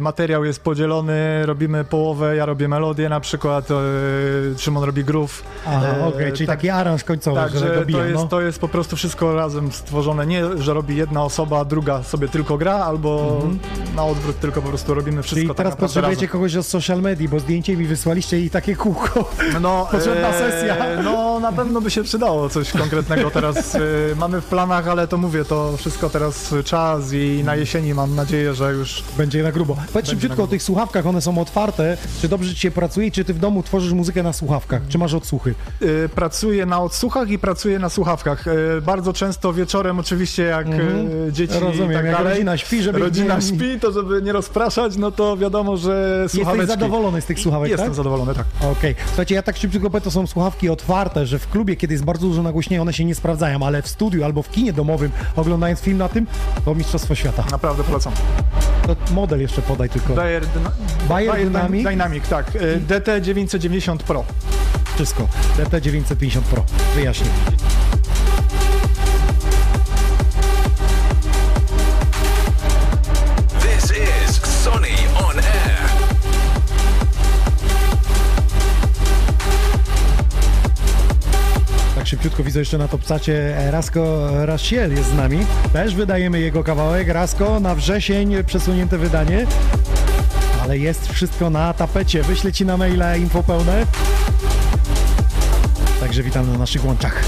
materiał jest podzielony, robimy połowę, ja robię melodię na przykład, e, Szymon robi groove. Aha, okej, czyli tak- taki aranż końcowy, Tak, że to, jest, no. to jest po prostu wszystko razem stworzone. Nie, że robi jedna osoba, druga sobie tylko gra, albo na odwrót, tylko po prostu robimy wszystko Mhm. Czyli tak teraz potrzebujecie razem. kogoś od social media, bo zdjęcie mi wysłaliście i takie kółko. No, Potrzebna sesja. No, na pewno by się przydało coś konkretnego teraz. e, mamy w planach, ale to mówię, to wszystko teraz czas i na jesieni mam nadzieję, że już Będzie na grubo. Powiedz szybciutko o tych słuchawkach, one są otwarte. Czy dobrze ci się pracuje, czy ty w domu tworzysz muzykę na słuchawkach? Czy masz odsłuchy? e, pracuję na odsłuchach i pracuję na słuchawkach. E, bardzo często wieczorem oczywiście, jak dzieci Mhm. Rozumiem, i tak jak dalej. rodzina śpi, żeby Rodzina nie- śpi, to żeby nie rozpraszać, no to wiadomo, że słuchaweczki. Jesteś zadowolony z tych słuchawek, Jestem tak? zadowolony, tak. Okej. Słuchajcie, ja tak szybciutko powiem, to są słuchawki otwarte, że w klubie, kiedy jest bardzo dużo nagłośnienia, one się nie sprawdzają, ale w studiu albo w kinie domowym, oglądając film na tym, to mistrzostwo świata. Naprawdę polecam. To model jeszcze podaj tylko. Bayer, Dyna- Bayer Dynamic? Dynamic, tak. E, DT990 Pro. Wszystko. DT950 Pro. Wyjaśnię. Szybciutko widzę jeszcze na topcacie Rasko Rasiel jest z nami. Też wydajemy jego kawałek. Rasko na wrzesień przesunięte wydanie. Ale jest wszystko na tapecie. Wyślę ci na maila info pełne. Także witam na naszych łączach.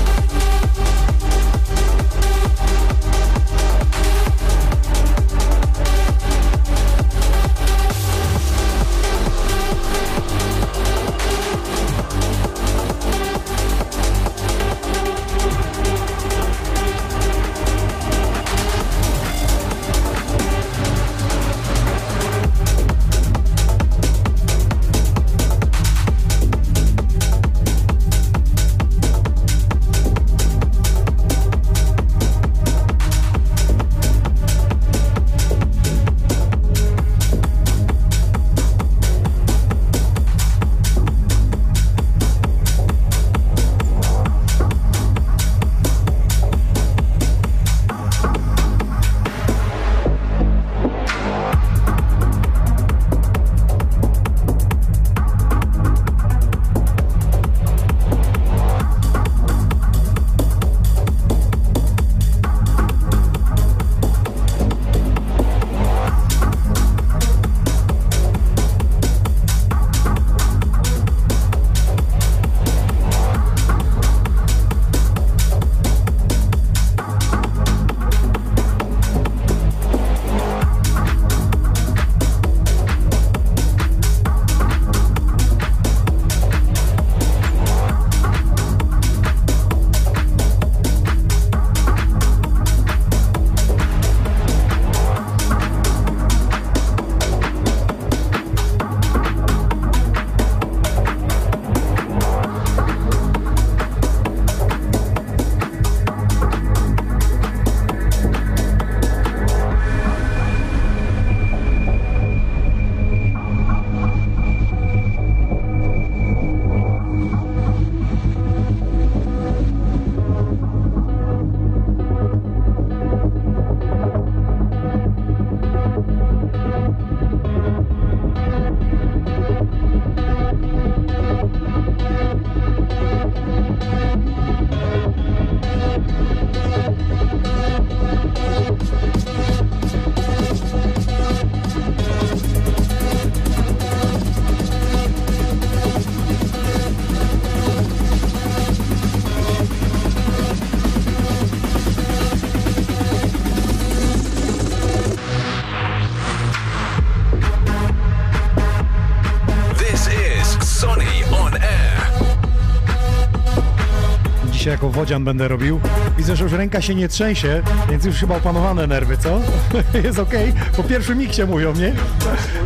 Wodzian będę robił. Widzę, że już ręka się nie trzęsie, więc już chyba opanowane nerwy, co? Jest okej. Po pierwszym miksie mówią, nie?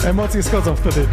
Emocje schodzą wtedy.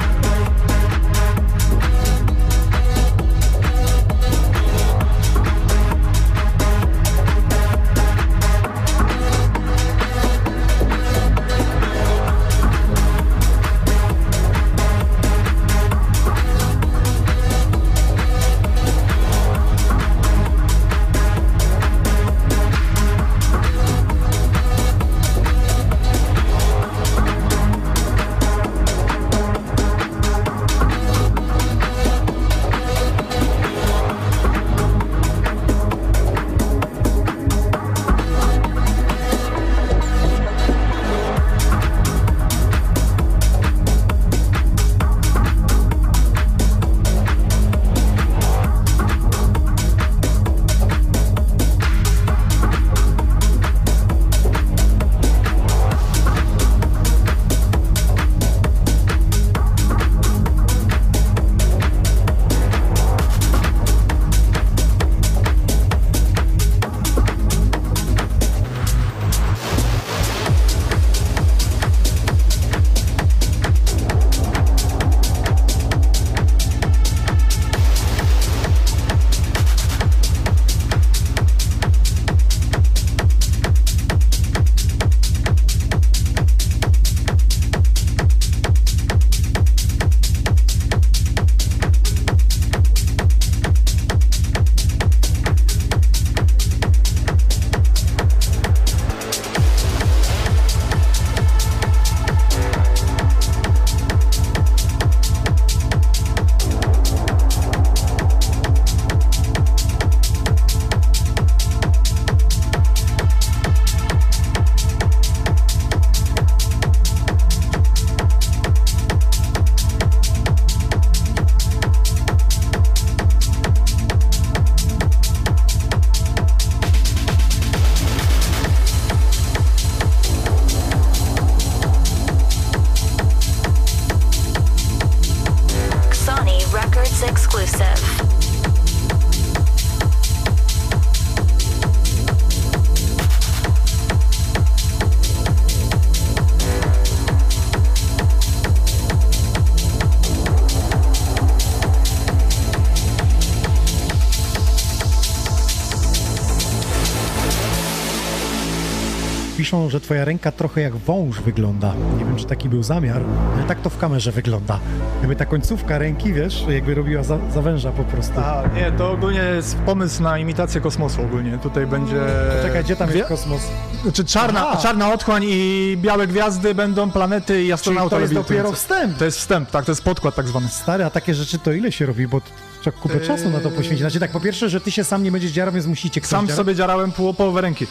Że twoja ręka trochę jak wąż wygląda. Nie wiem, czy taki był zamiar, ale tak to w kamerze wygląda. Jakby ta końcówka ręki, wiesz, jakby robiła za, za węża po prostu. A, nie, to ogólnie jest pomysł na imitację kosmosu ogólnie. Tutaj będzie... Czekaj, gdzie tam Wie- jest kosmos? Znaczy czarna, Aha. czarna otchłań i białe gwiazdy będą planety i Czyli astronauta to jest dopiero to. wstęp. To jest wstęp, tak, to jest podkład tak zwany. Stary, a takie rzeczy to ile się robi? Bo trzeba kupę Eee. czasu na to poświęcić. Znaczy tak, po pierwsze, że ty się sam nie będziesz dziarał, więc musicie ktoś Sam dziarać. sobie dziarałem połowę ręki.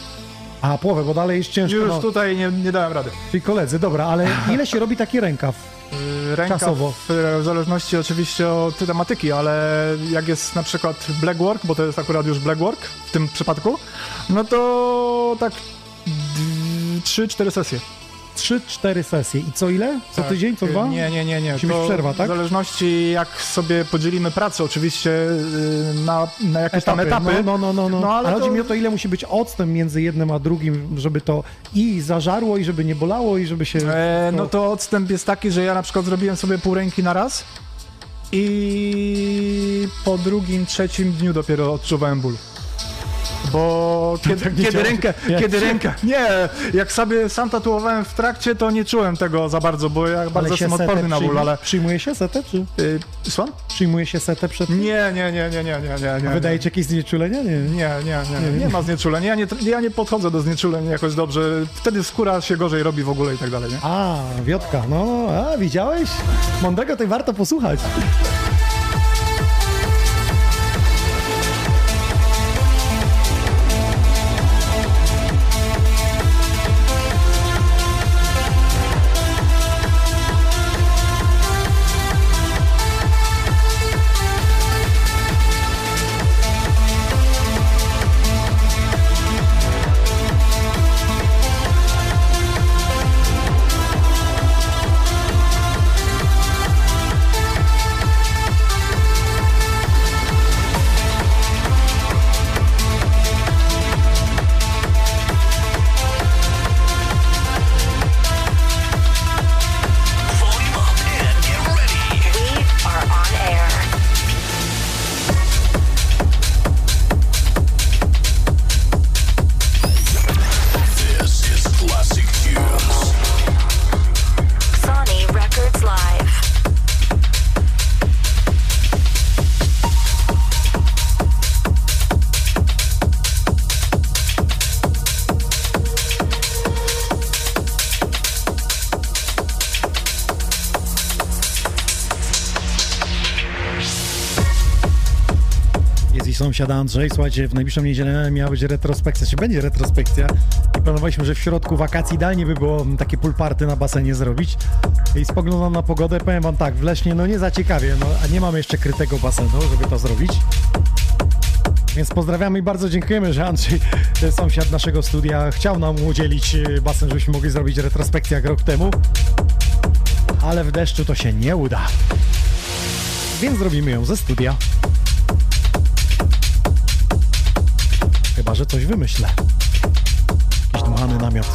A, połowę, bo dalej jest ciężko. Już no. tutaj nie, nie dałem rady. Czyli koledzy, dobra, ale ile się robi taki rękaw? Yy, Ręka Czasowo. W, w zależności oczywiście od tematyki, ale jak jest na przykład black work, bo to jest akurat już black work w tym przypadku, no to tak 3-4 sesje. 3-4 sesje. I co ile? Co Tak, tydzień, co yy, dwa? Nie, nie, nie, nie. Musi być To przerwa, tak? W zależności jak sobie podzielimy pracę oczywiście yy, na, na jakieś tam etapy. No, no, no, no, no. No, ale ale chodzi to- mi o to, ile musi być odstęp między jednym a drugim, żeby to i zażarło, i żeby nie bolało, i żeby się... E, no to odstęp jest taki, że ja na przykład zrobiłem sobie pół ręki na raz i po drugim, trzecim dniu dopiero odczuwałem ból. Bo kiedy, tak nie kiedy rękę, Jak kiedy rękę, nie, jak sobie sam tatuowałem w trakcie, to nie czułem tego za bardzo, bo ja bardzo ale się jestem odporny na ból, ale... Przyjmuje się setę, czy... Y, Słucham? Przyjmuje się setę przed... Nie, nie, nie, nie, nie, nie, nie, nie. Wydajecie jakieś znieczulenia? Nie. Nie, nie, nie, nie, nie ma znieczulenia. Ja nie, ja nie podchodzę do znieczuleń jakoś dobrze. Wtedy skóra się gorzej robi w ogóle i tak dalej, nie? A, Wiotka, no, a, widziałeś? Mądrego tej warto posłuchać. Sąsiad Andrzej. Słuchajcie, w najbliższą niedzielę miała być retrospekcja, czy będzie retrospekcja. I planowaliśmy, że w środku wakacji idealnie by było takie pool party na basenie zrobić. I spoglądam na pogodę, powiem wam tak, w Lesznie no nie za ciekawie, no, a nie mamy jeszcze krytego basenu, żeby to zrobić. Więc pozdrawiamy i bardzo dziękujemy, że Andrzej, ten sąsiad naszego studia, chciał nam udzielić e, basen, żebyśmy mogli zrobić retrospekcję jak rok temu. Ale w deszczu to się nie uda. Więc zrobimy ją ze studia. Chyba, że coś wymyślę. Jakiś dmuchany namiot.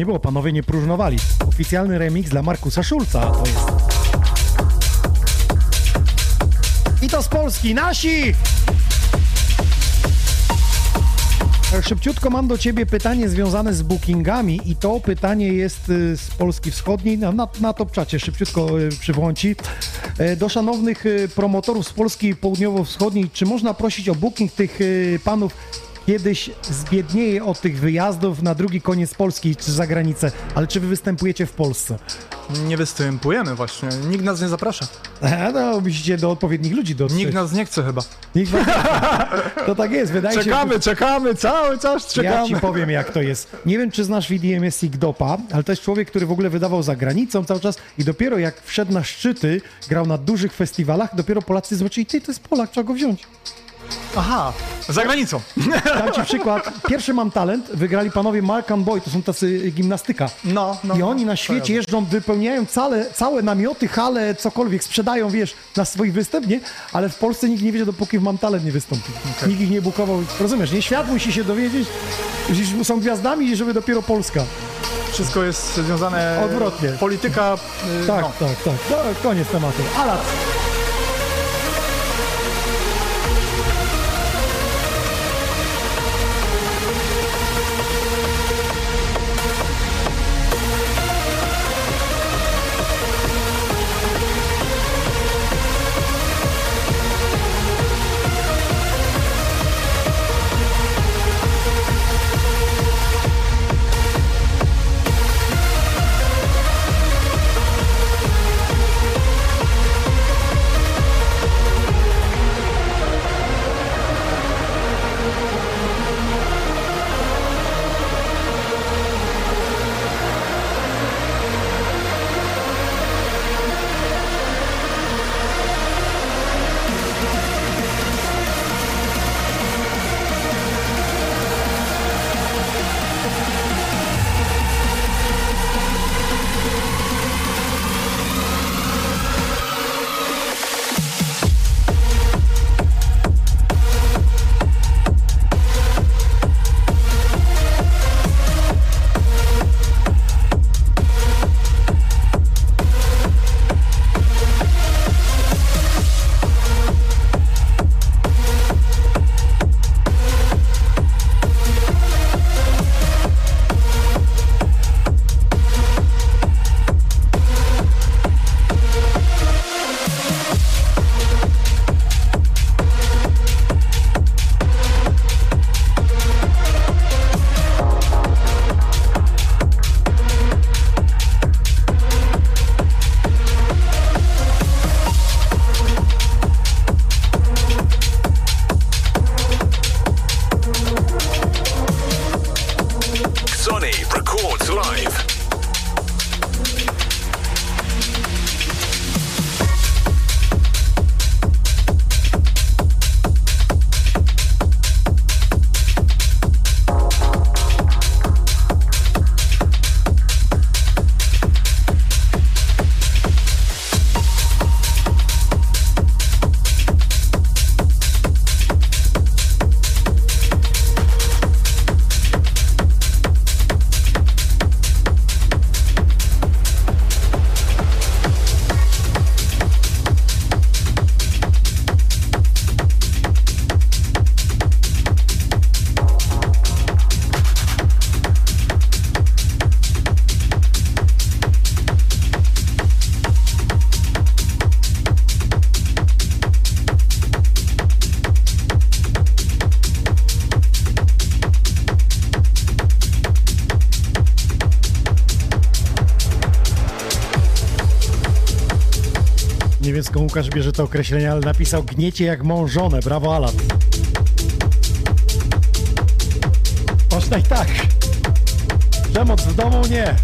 Nie było, panowie nie próżnowali. Oficjalny remix dla Markusa Szulca to jest. I to z Polski, nasi! Szybciutko mam do Ciebie pytanie związane z bookingami i to pytanie jest y, z Polski Wschodniej, na, na, topczacie szybciutko y, przywołam Ci. E, Do szanownych y, promotorów z Polski Południowo-Wschodniej, czy można prosić o booking tych panów kiedyś zbiednieje od tych wyjazdów na drugi koniec Polski czy za granicę, ale czy Wy występujecie w Polsce? Nie występujemy właśnie, nikt nas nie zaprasza. E, No, musicie do odpowiednich ludzi dotrzeć. Nikt nas nie chce chyba. Nikt was... To tak jest, wydaje się... Czekamy, czekamy, cały czas Ja czekamy. ci powiem, jak to jest. Nie wiem, czy znasz VDMS Igdopa, ale to jest człowiek, który w ogóle wydawał za granicą cały czas i dopiero jak wszedł na szczyty, grał na dużych festiwalach, dopiero Polacy zobaczyli, ty, to jest Polak, trzeba go wziąć. Aha, za granicą. Dam ci przykład. Pierwszy Mam Talent wygrali panowie Mark and Boy, to są tacy gimnastyka. No, no. I oni na świecie jeżdżą, wypełniają całe, całe namioty, hale, cokolwiek, sprzedają, wiesz, na swój występ, nie? Ale w Polsce nikt nie wiedział, dopóki w Mam Talent nie wystąpił. Nikt ich nie bukował, rozumiesz, nie? Świat musi się dowiedzieć, że są gwiazdami i żeby dopiero Polska. Wszystko jest związane... Odwrotnie. Polityka... y, Tak, no. tak, tak. No, koniec tematu. Alat. Skąd Łukasz bierze to określenie, ale napisał gniecie jak mążone. Brawo Alan. Można tak. Przemoc w domu nie.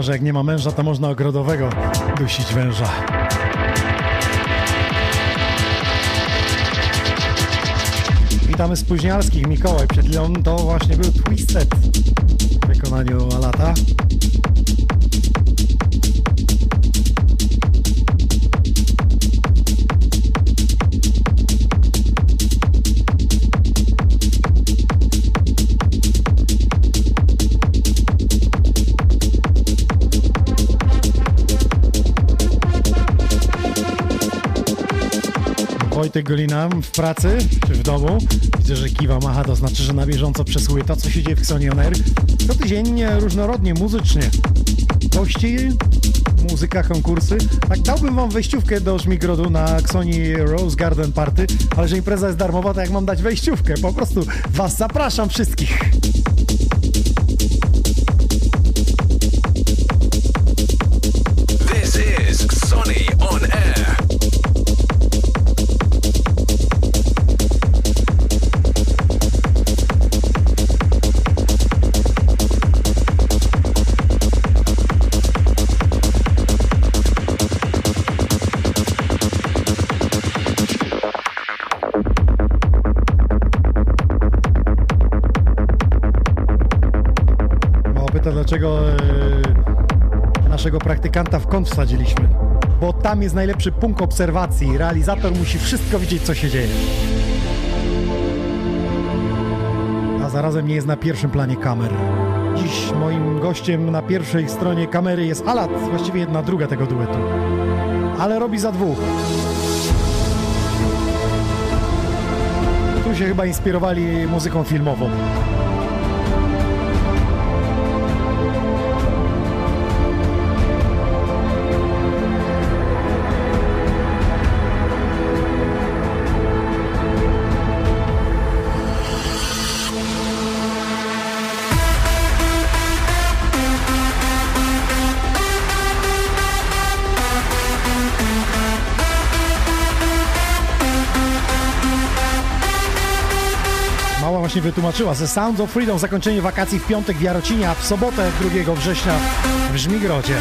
Że jak nie ma męża, to można ogrodowego dusić węża. Witamy spóźnialskich, Mikołaj. Przed chwilą to właśnie był Twisted w wykonaniu Alata. Wojtek Golina w pracy czy w domu. Widzę, że kiwa macha, to znaczy, że na bieżąco przesłuje to, co się dzieje w Xonion Air. Co tydzień różnorodnie, muzycznie. Gości muzyka, konkursy. Tak dałbym wam wejściówkę do Żmigrodu na Xoni Rose Garden Party, ale że impreza jest darmowa, to jak mam dać wejściówkę? Po prostu was zapraszam wszystkich. Naszego praktykanta w kąt wsadziliśmy. Bo tam jest najlepszy punkt obserwacji. Realizator musi wszystko widzieć, co się dzieje. A zarazem nie jest na pierwszym planie kamer. Dziś moim gościem na pierwszej stronie kamery jest Alat, właściwie jedna druga tego duetu. Ale robi za dwóch. Tu się chyba inspirowali muzyką filmową. Właśnie wytłumaczyła, ze Sounds of Freedom zakończenie wakacji w piątek w Jarocinie, a w sobotę 2 września w Żmigrodzie.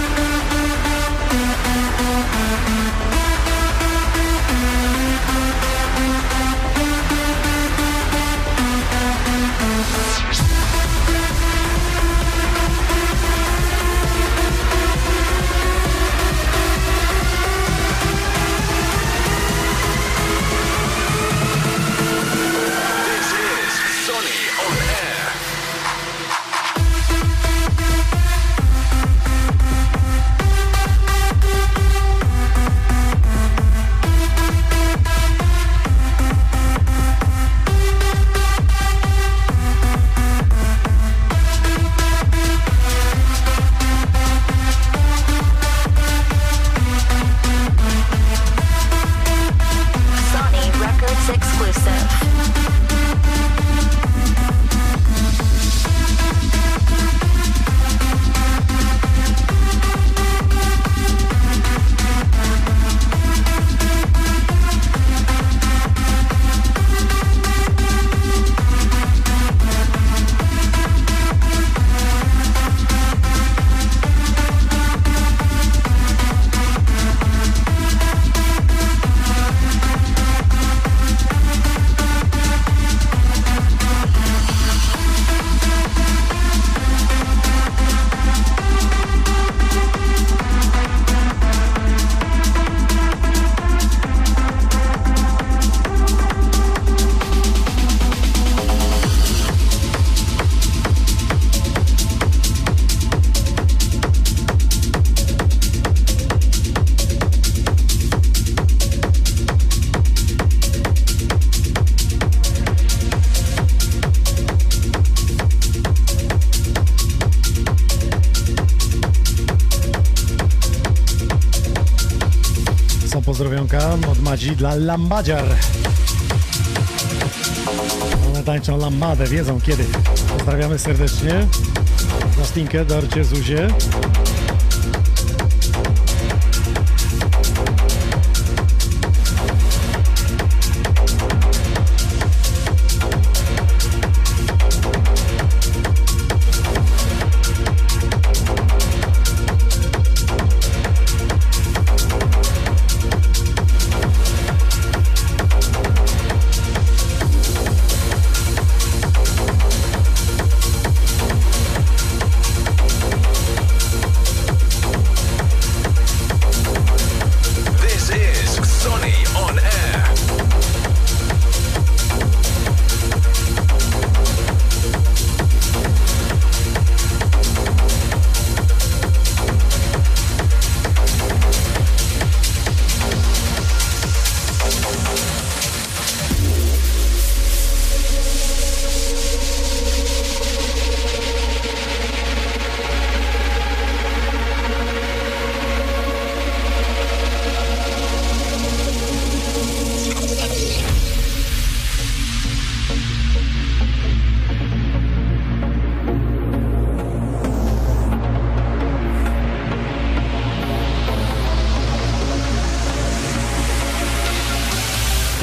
Pozdrowionka od Madzi dla Lambadziar. One tańczą lambadę, wiedzą kiedy. Pozdrawiamy serdecznie. Justinkę, Dorcie, Zuzie.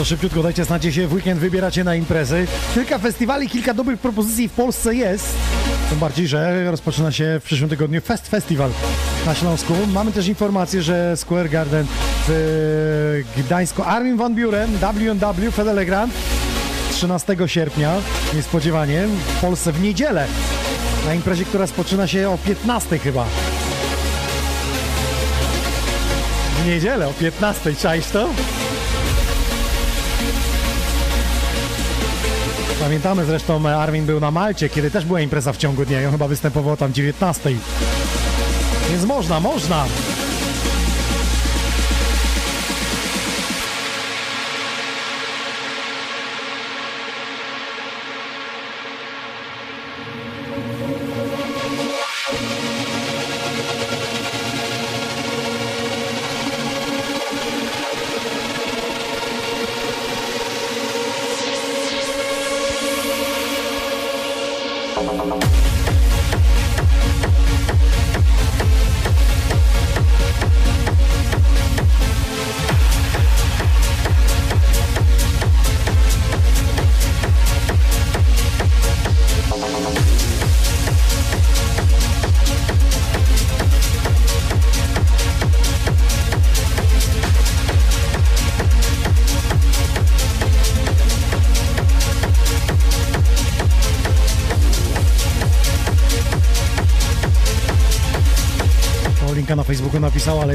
Szybciutko dajcie znać, gdzie się w weekend wybieracie na imprezy. Kilka festiwali, kilka dobrych propozycji w Polsce jest. Tym bardziej, że rozpoczyna się w przyszłym tygodniu Fest Festival na Śląsku. Mamy też informację, że Square Garden w Gdańsku Armin van Buren, W&W, Fedele Grand 13 sierpnia, niespodziewanie, w Polsce w niedzielę. Na imprezie, która rozpoczyna się o 15 chyba. W niedzielę o 15, czaisz to? Pamiętamy zresztą, e, Armin był na Malcie, kiedy też była impreza w ciągu dnia i on chyba występował tam 19. Więc można, można.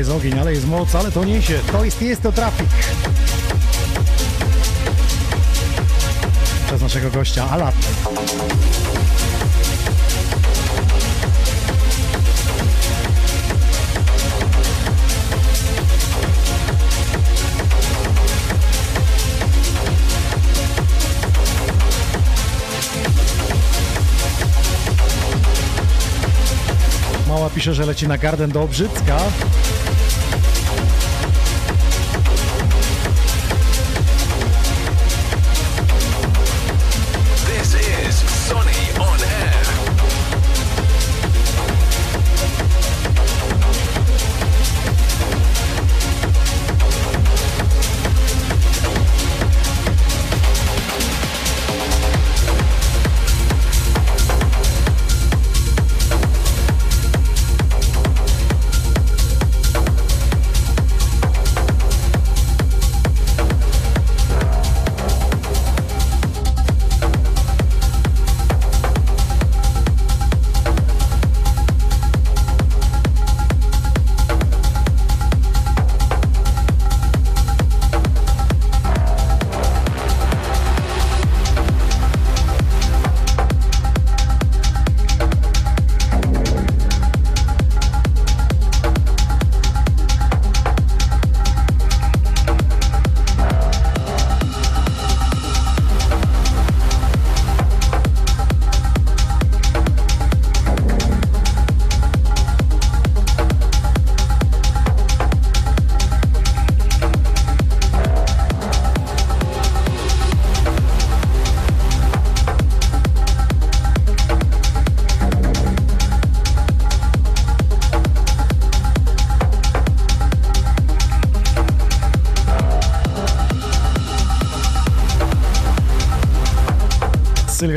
Jest ogień, ale jest moc, ale to niesie. To jest, jest to trafik. Przez naszego gościa, Alat. Mała pisze, że leci na garden do Obrzycka.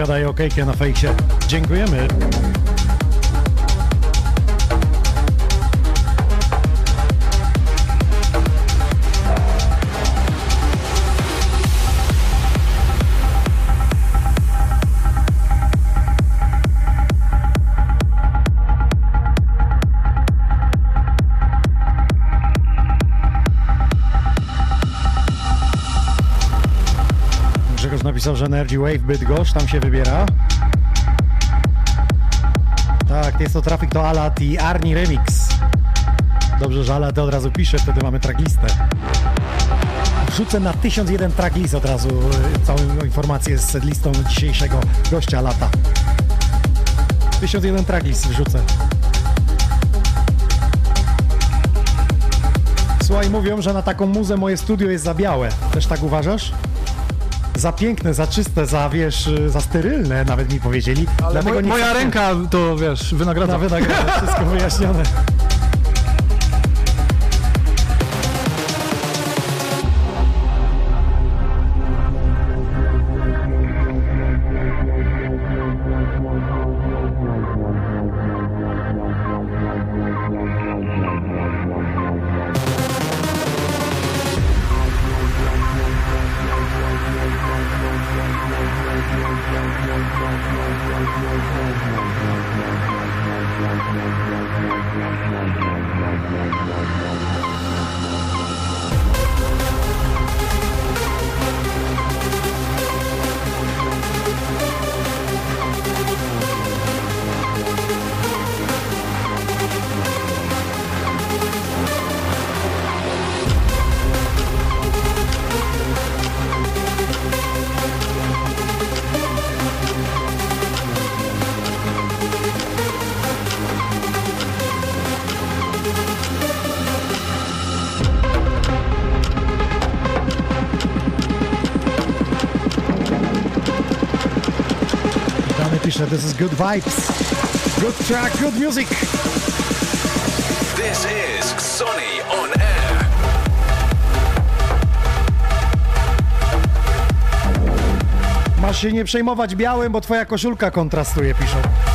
Daje okejkę na fejksie. Dziękujemy. Że Energy Wave Bydgoszcz, tam się wybiera. Tak, jest to Traffic to Alat i Arni Remix. Dobrze, że Alat od razu pisze, wtedy mamy tracklistę. Wrzucę na 1001 tracklist od razu y, całą informację z listą dzisiejszego gościa lata. 1001 tracklist wrzucę. Słuchaj, mówią, że na taką muzę moje studio jest za białe. Też tak uważasz? Za piękne, za czyste, za wiesz, za sterylne nawet mi powiedzieli. Ale Dlatego moja ręka to wiesz, wynagradza. na wynagrodę, wszystko wyjaśnione. Pisze, this is good vibes. Good track, good music. This is Xoni on air. Masz się nie przejmować białym, bo twoja koszulka kontrastuje, piszą.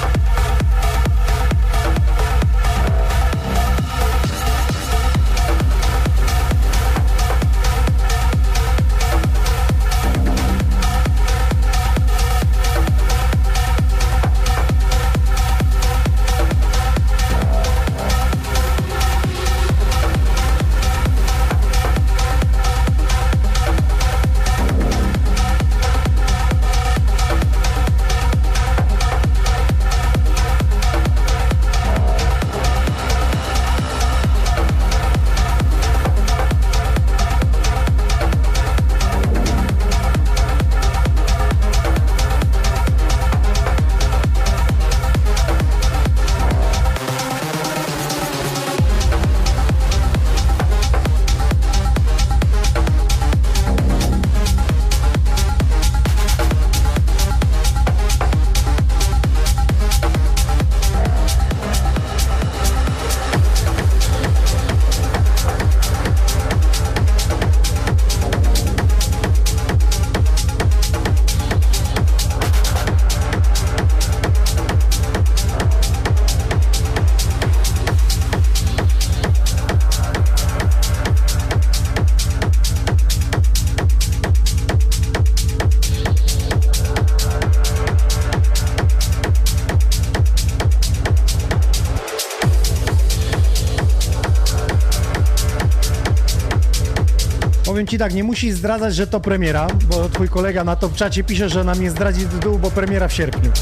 Ci tak, nie musisz zdradzać, że to premiera, bo twój kolega na top czacie pisze, że nam nie zdradzi tytułu, bo premiera w sierpniu.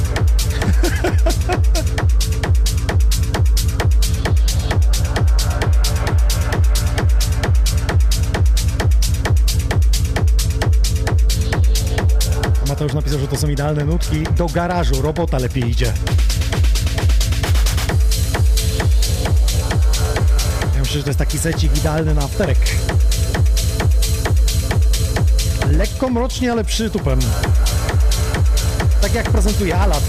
Mateusz napisał, że to są idealne nutki. Do garażu, robota lepiej idzie. Ja myślę, że to jest taki secik idealny na afterek. Mrocznie, ale przytupem. Tak jak prezentuje Alat.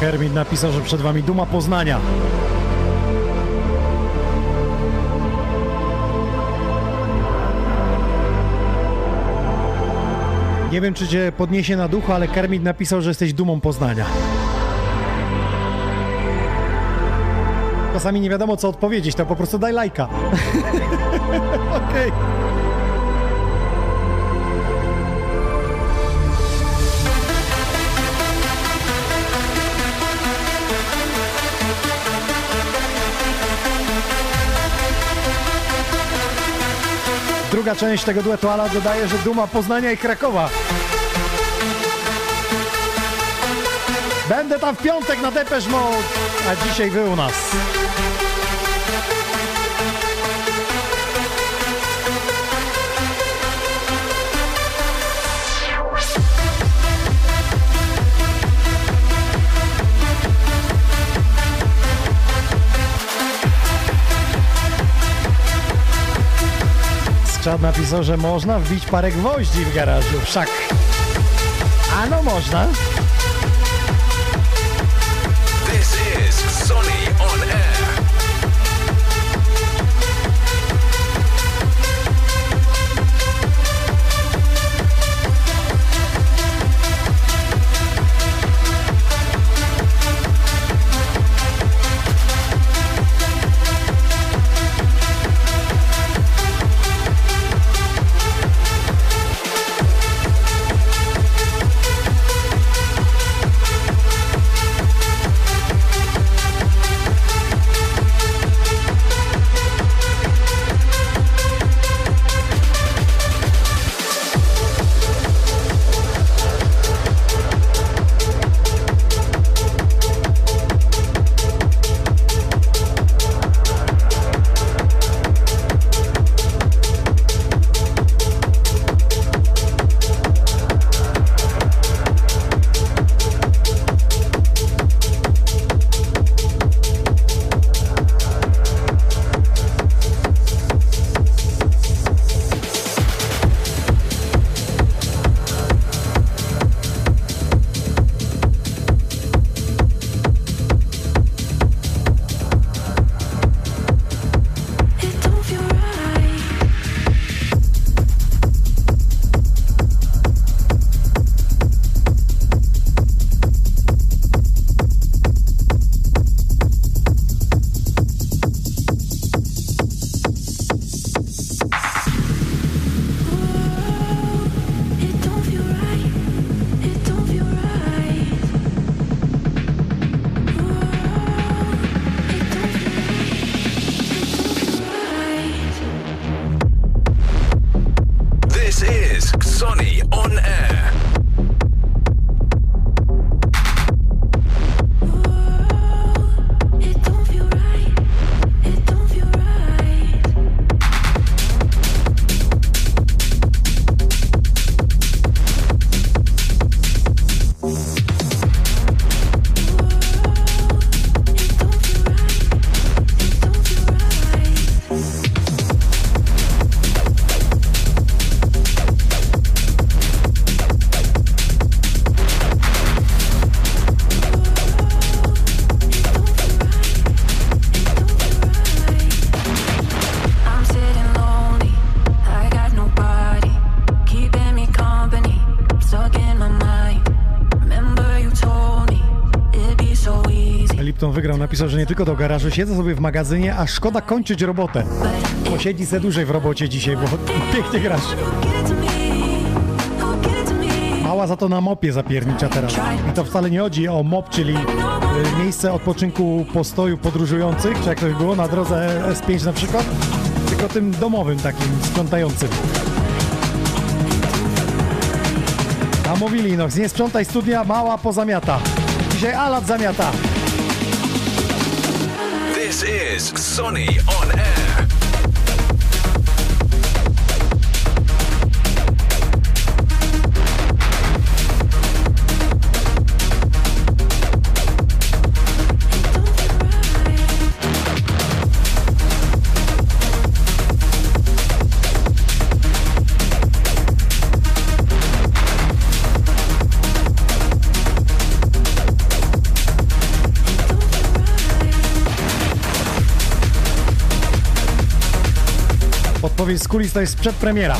Kermit napisał, że przed wami duma Poznania. Nie wiem, czy cię podniesie na duchu, ale Kermit napisał, że jesteś dumą Poznania. Czasami nie wiadomo, co odpowiedzieć, to po prostu daj lajka. Okej. Druga część tego duetu Ala dodaje, że duma Poznania i Krakowa. Będę tam w piątek na Depeche Mode, a dzisiaj wy u nas. Skrzat napisał, że można wbić parę gwoździ w garażu. Wszak. A no można. Wygrał, napisał, że nie tylko do garażu, siedzę sobie w magazynie, a szkoda kończyć robotę. Bo siedzi se dłużej w robocie dzisiaj, bo pięknie grasz. Mała za to na mopie zapiernicza teraz. I to wcale nie chodzi o mop, czyli y, miejsce odpoczynku postoju podróżujących, czy jak to było, na drodze S5 na przykład, tylko tym domowym takim, sprzątającym. A mówili Inox, nie sprzątaj studia, mała pozamiata. Dzisiaj Alat zamiata. This is Sonny on kulis to jest przedpremiera.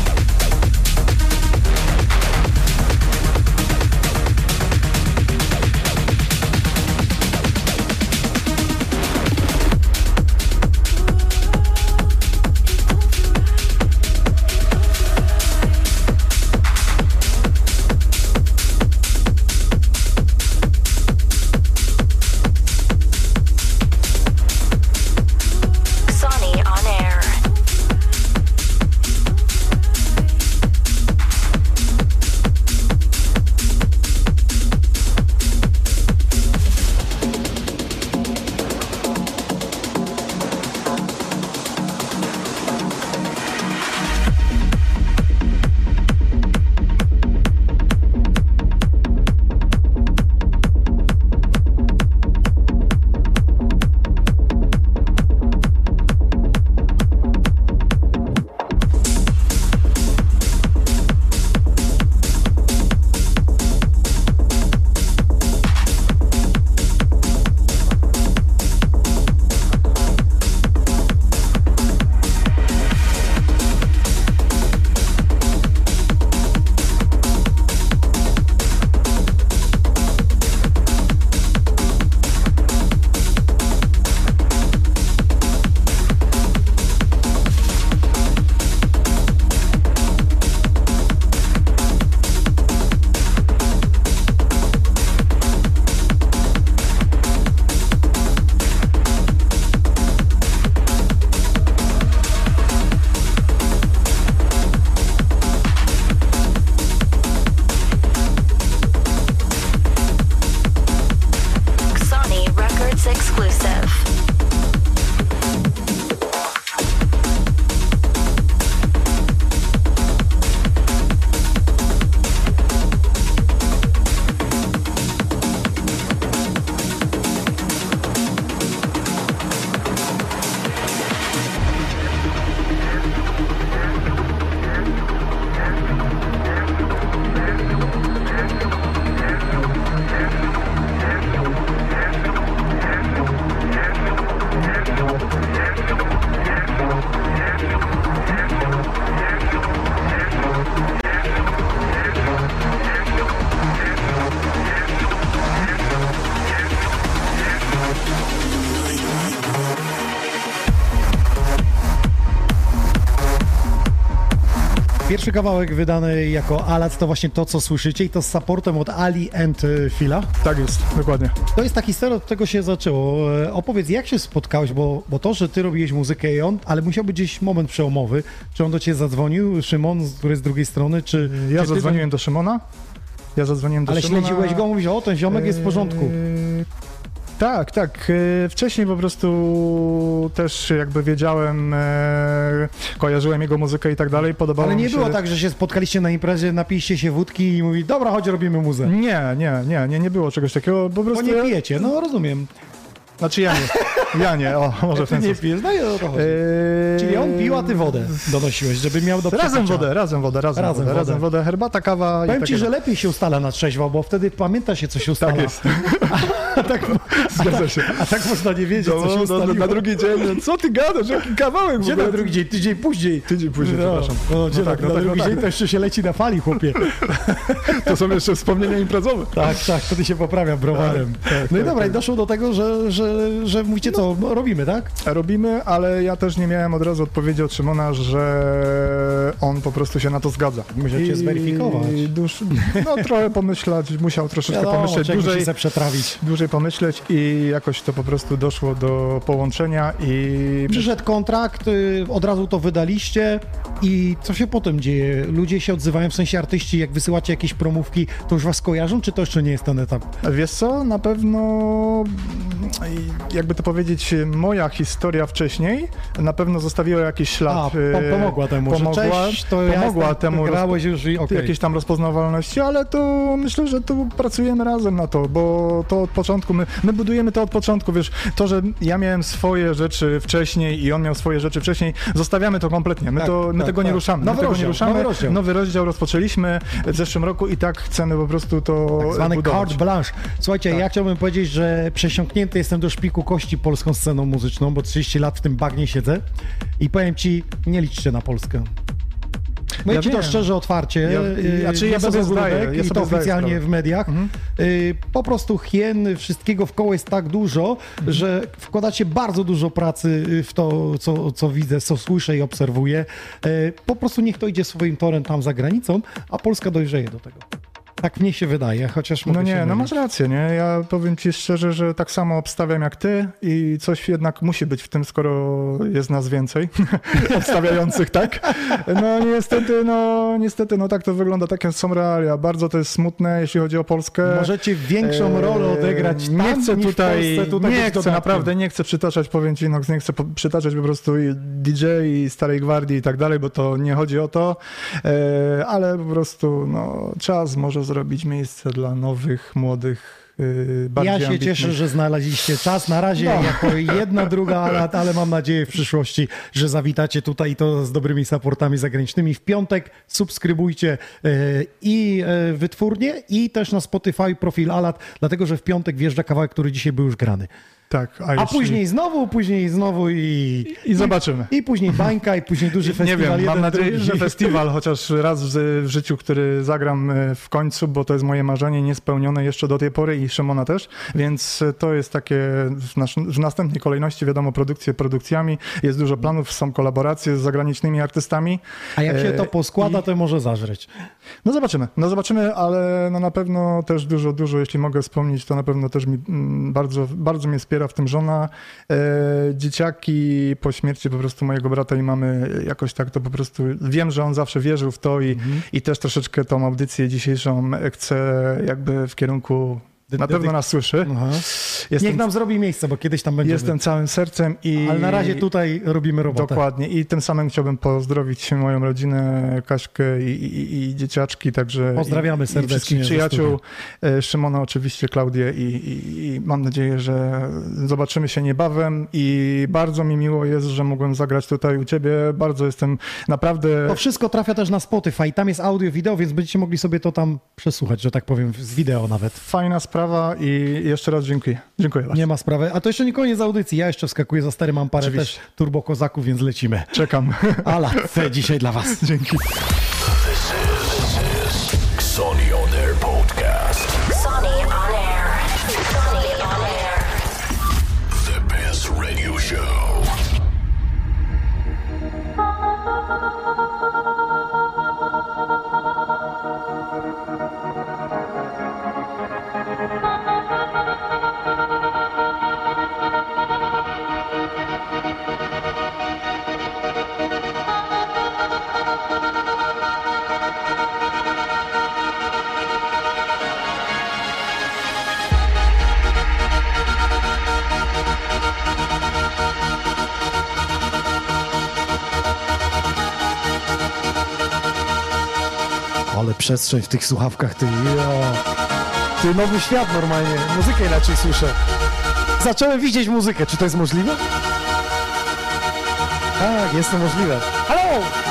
Pierwszy kawałek wydany jako Alat to właśnie to, co słyszycie i to z supportem od Ali and Phila. Tak jest, dokładnie. To jest ta historia, od tego się zaczęło. E, Opowiedz, jak się spotkałeś, bo, bo to, że ty robiłeś muzykę i on, ale musiał być gdzieś moment przełomowy. Czy on do ciebie zadzwonił, Szymon, który jest z drugiej strony, czy... Ja czy ty zadzwoniłem do Szymona. Ja zadzwoniłem do Ale Szymona. śledziłeś go, mówisz, o, ten ziomek jest w porządku. Eee, Tak, tak. E, Wcześniej po prostu też jakby wiedziałem, e, kojarzyłem jego muzykę i tak dalej. Podobało Ale nie mi się... było tak, że się spotkaliście na imprezie, napiliście się wódki i mówi, dobra, chodź, robimy muzę. Nie, nie, nie, nie, nie było czegoś takiego. Po Bo prostu. nie ja- pijecie, no rozumiem. Znaczy ja nie. Ja nie, o, może w ten nie sposób. pijesz, no i o to chodzi. Eee, Czyli on pił, a ty wodę donosiłeś, żeby miał do Razem wodę, razem wodę, razem, Razem wodę, wodę. razem wodę, herbata, kawa i Powiem ci, takie- że lepiej się ustala na trzeźwo, bo wtedy pamięta się, co się ustala. Tak jest. A tak, Zgadza się. a tak można nie wiedzieć, co się No, no, ustaliło. na drugi dzień, no, co ty gadasz, jaki kawałek Gdzie na drugi dzień? Tydzień później. Tydzień później, no, przepraszam. No, No tak, na, no na tak, no drugi tak. dzień to jeszcze się leci na fali, chłopie. To są jeszcze wspomnienia imprezowe. Tak, tak, wtedy się poprawia browarem. no i dobra, i doszło do tego, że, że mówicie co, no, robimy, tak? Robimy, ale ja też nie miałem od razu odpowiedzi od Szymona, że on po prostu się na to zgadza. Musiał cię zweryfikować. Dusz, no trochę pomyśleć, musiał troszeczkę Wiadomo, pomyśleć dłużej, se przetrawić. dłużej pomyśleć i jakoś to po prostu doszło do połączenia i Przyszedł kontrakt, y, od razu to wydaliście i co się potem dzieje? Ludzie się odzywają, w sensie artyści, jak wysyłacie jakieś promówki, to już was kojarzą, czy to jeszcze nie jest ten etap? Wiesz co, na pewno jakby to powiedzieć, moja historia wcześniej na pewno zostawiła jakiś ślad. A, po, e, pomogła temu, pomogła, cześć, to ja pomogła jestem, temu grałeś już i okej. jakiejś tam rozpoznawalności, ale to myślę, że tu pracujemy razem na to, bo to od początku, my, my budujemy to od początku, wiesz, to, że ja miałem swoje rzeczy wcześniej i on miał swoje rzeczy wcześniej, zostawiamy to kompletnie, my, Tak, to, my tak, tego tak. nie ruszamy, Nowy rozdział, nie ruszamy, nowy rozdział. nowy rozdział rozpoczęliśmy w zeszłym roku i tak chcemy po prostu to Tak zwany budować. carte blanche. Słuchajcie, Tak. ja chciałbym powiedzieć, że przesiąknięty jestem do szpiku kości polską sceną muzyczną, bo 30 lat w tym bagnie siedzę i powiem ci, nie liczcie na Polskę. Mówię Ja ci to wiem. szczerze, otwarcie, Ja- yy, znaczy, ja bez sobie zdaję, ja i to sobie zdaję oficjalnie sprawę. w mediach. Mhm. Yy, po prostu hien, wszystkiego w koło jest tak dużo, Mhm. że wkładacie bardzo dużo pracy y, w to, co, co widzę, co słyszę i obserwuję. Yy, po prostu niech to idzie swoim torem tam za granicą, a Polska dojrzeje do tego. Tak mnie się wydaje, chociaż mogę No nie, no masz rację, nie? Ja powiem ci szczerze, że tak samo obstawiam jak ty i coś jednak musi być w tym, skoro jest nas więcej obstawiających, tak? No niestety, no niestety, no tak to wygląda, takie są realia. Bardzo to jest smutne, jeśli chodzi o Polskę. Możecie większą Eee, rolę odegrać tam, nie chcę tutaj, Polsce, tutaj nie chcę, naprawdę nie chcę przytaczać, powiem ci, no, nie chcę przytaczać po prostu DJ i Starej Gwardii i tak dalej, bo to nie chodzi o to, e, ale po prostu no, czas może zrobić miejsce dla nowych, młodych, e, bardziej Ja się ambitnych. cieszę, że znaleźliście czas. Na razie No. jako jedna, druga, ale, ale mam nadzieję w przyszłości, że zawitacie tutaj i to z dobrymi supportami zagranicznymi. W piątek subskrybujcie e, i e, wytwórnię i też na Spotify profil Alat, dlatego że w piątek wjeżdża kawałek, który dzisiaj był już grany. Tak, a, A jeśli... później znowu, później znowu i... I zobaczymy. I później bańka, i później duży Nie festiwal. wiem, mam nadzieję, drugi. że festiwal chociaż raz w, w życiu, który zagram e, w końcu, bo to jest moje marzenie niespełnione jeszcze do tej pory i Szymona też, więc e, to jest takie w, nasz, w następnej kolejności, wiadomo, produkcje produkcjami, jest dużo planów, są kolaboracje z zagranicznymi artystami. A jak się E, to poskłada, i- to może zażreć. No zobaczymy, no zobaczymy, ale no na pewno też dużo, dużo, jeśli mogę wspomnieć, to na pewno też mi mm, bardzo, bardzo mnie wspiera w tym żona. E, dzieciaki po śmierci po prostu mojego brata i mamy jakoś tak to po prostu, wiem, że on zawsze wierzył w to i, Mhm. i też troszeczkę tą audycję dzisiejszą chcę jakby w kierunku, na pewno nas słyszy. Jestem, Niech nam zrobi miejsce, bo kiedyś tam będziemy. jestem całym sercem i... Ale na razie tutaj robimy robotę. Dokładnie. I tym samym chciałbym pozdrowić moją rodzinę, Kaśkę i, i, i dzieciaczki, także Pozdrawiamy i, serdecznie i wszystkich przyjaciół, e, Szymona oczywiście, Klaudię i mam nadzieję, że zobaczymy się niebawem i bardzo mi miło jest, że mogłem zagrać tutaj u ciebie. Bardzo jestem naprawdę... To wszystko trafia też na Spotify. Tam jest audio, wideo, więc będziecie mogli sobie to tam przesłuchać, że tak powiem, z wideo nawet. Fajna sprawa i jeszcze raz dziękuję. Dziękuję bardzo. Nie ma sprawy. A to jeszcze nie koniec audycji. Ja jeszcze wskakuję za stery, mam parę Oczywiście. też turbokozaków, więc lecimy. Czekam. Ala, dzisiaj dla was. Dzięki. Przestrzeń w tych słuchawkach, ty. Jo. Ty nowy świat normalnie. Muzykę inaczej słyszę. Zacząłem widzieć muzykę. Czy to jest możliwe? Tak, jest to możliwe. Halo!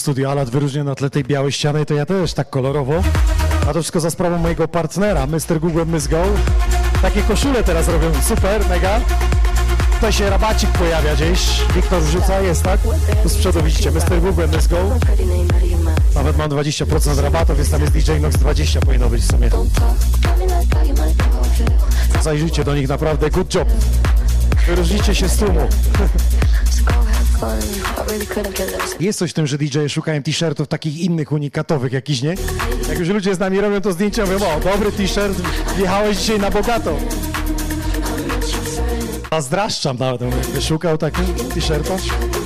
Studiu Alat wyróżnia na tle tej białej ściany, to ja też tak kolorowo. A to wszystko za sprawą mojego partnera, Mr. Google Miss Go. Takie koszule teraz robią, super, mega. Tutaj się rabacik pojawia gdzieś. Wiktor wrzuca, jest tak? Tu z przodu widzicie, Mr. Google Miss Go. Nawet mam 20% rabatów, więc tam jest DJ Nox 20 powinno być w sumie. Zajrzyjcie do nich, naprawdę good job. Wyróżnicie się z tłumu. Jest coś w tym, że DJ szukają t-shirtów takich innych, unikatowych jakichś, nie? Jak już ludzie z nami robią to zdjęcia, mówią, o, dobry t-shirt, wjechałeś dzisiaj na bogato. Zazdraszczam nawet, mówię, szukał takich t-shirtów.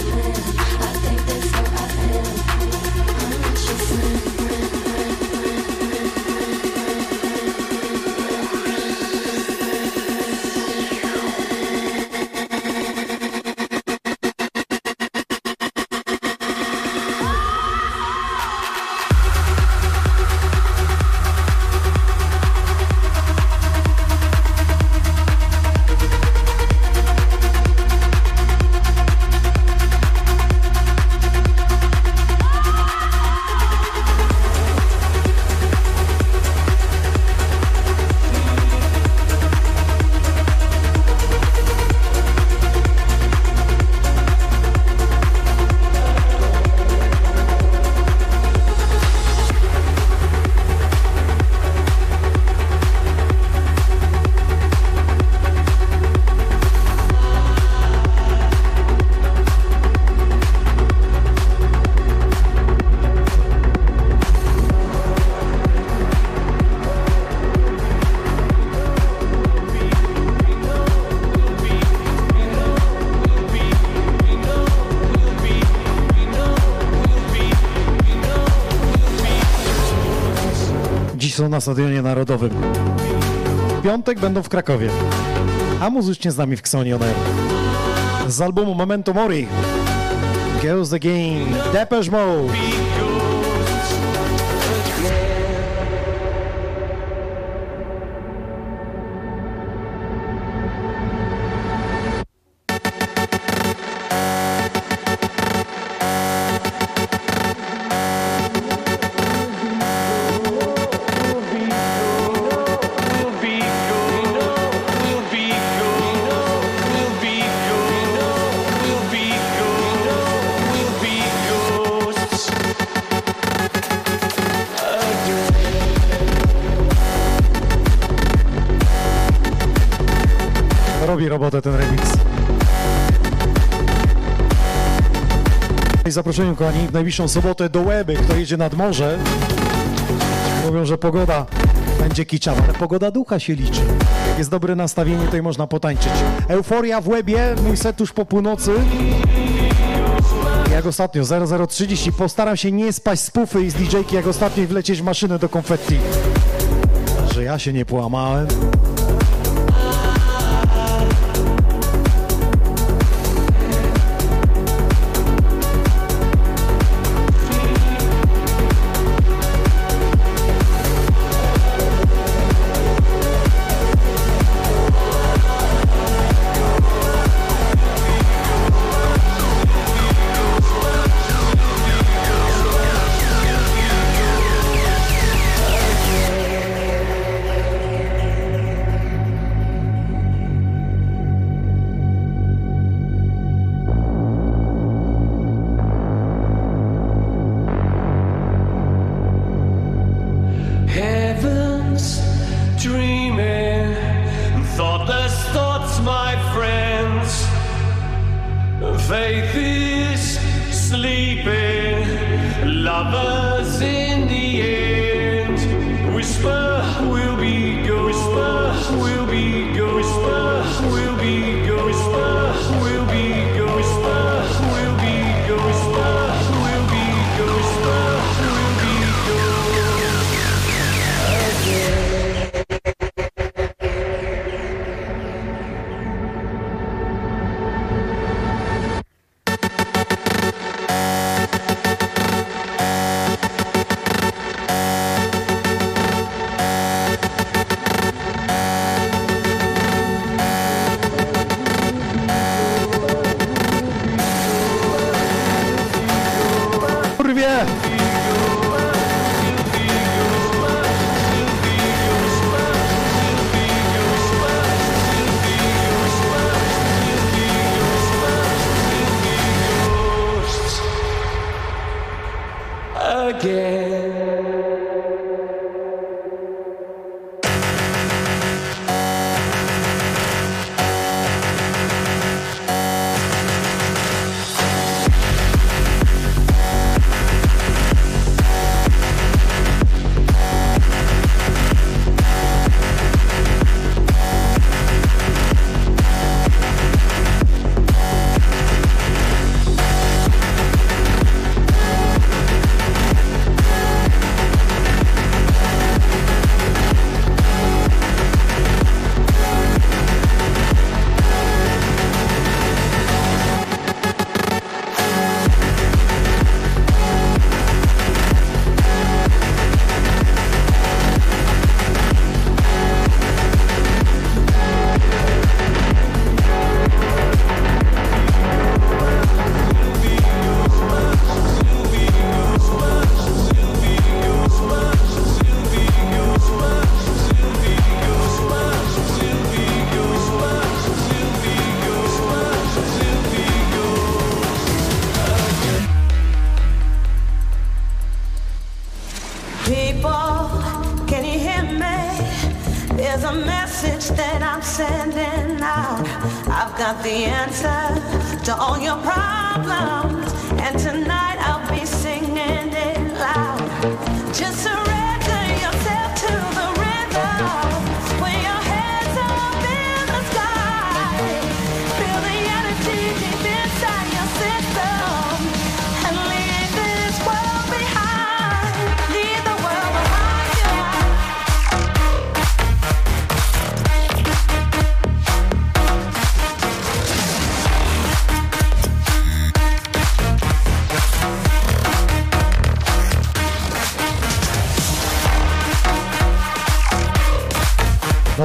Są na Stadionie Narodowym. W piątek będą w Krakowie. A muzycznie z nami w Xoni On Air. Z albumu Memento Mori. The Game. Depeche Mode. I zaproszenie kochani w najbliższą sobotę do Łeby, kto jedzie nad morze. Mówią, że pogoda będzie kiczawa, ale pogoda ducha się liczy. Jest dobre nastawienie, i można potańczyć. Euforia w Łebie, mój set już po północy. Jak ostatnio, 0030. Postaram się nie spaść z pufy i z DJ-ki, jak ostatnio wlecieć w maszynę do konfetti. Że ja się nie połamałem.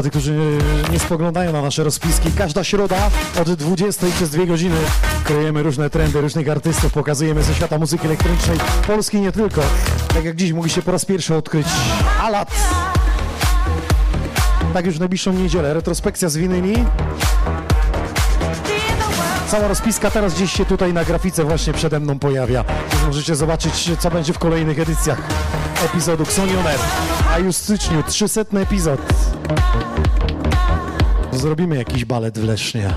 Którzy nie, spoglądają na nasze rozpiski, każda środa od 20 przez dwie godziny kryjemy różne trendy, różnych artystów, pokazujemy ze świata muzyki elektronicznej, Polski nie tylko. Tak jak dziś mogliście po raz pierwszy odkryć Alat. Tak już w najbliższą niedzielę, retrospekcja z winyli. Cała rozpiska teraz gdzieś się tutaj na grafice właśnie przede mną pojawia. Możecie zobaczyć, co będzie w kolejnych edycjach epizodu Xonioner. A już w styczniu 300 epizod. Zrobimy jakiś balet w Lesznie.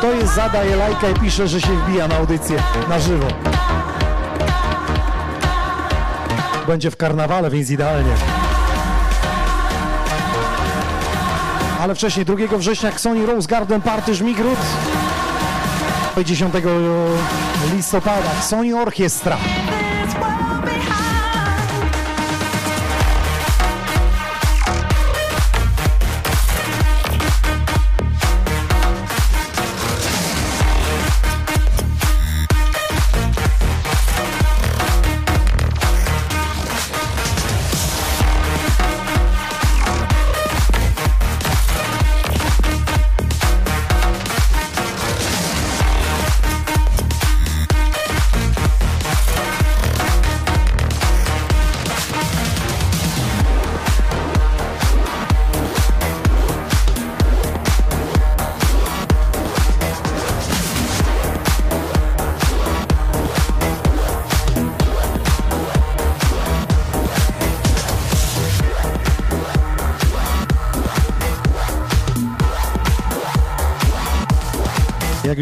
To jest zadaje lajka i pisze, że się wbija na audycję na żywo. Będzie w karnawale, więc idealnie. Ale wcześniej 2 września Sony Rose Garden Party Żmigród. 10 listopada Sony Orkiestra.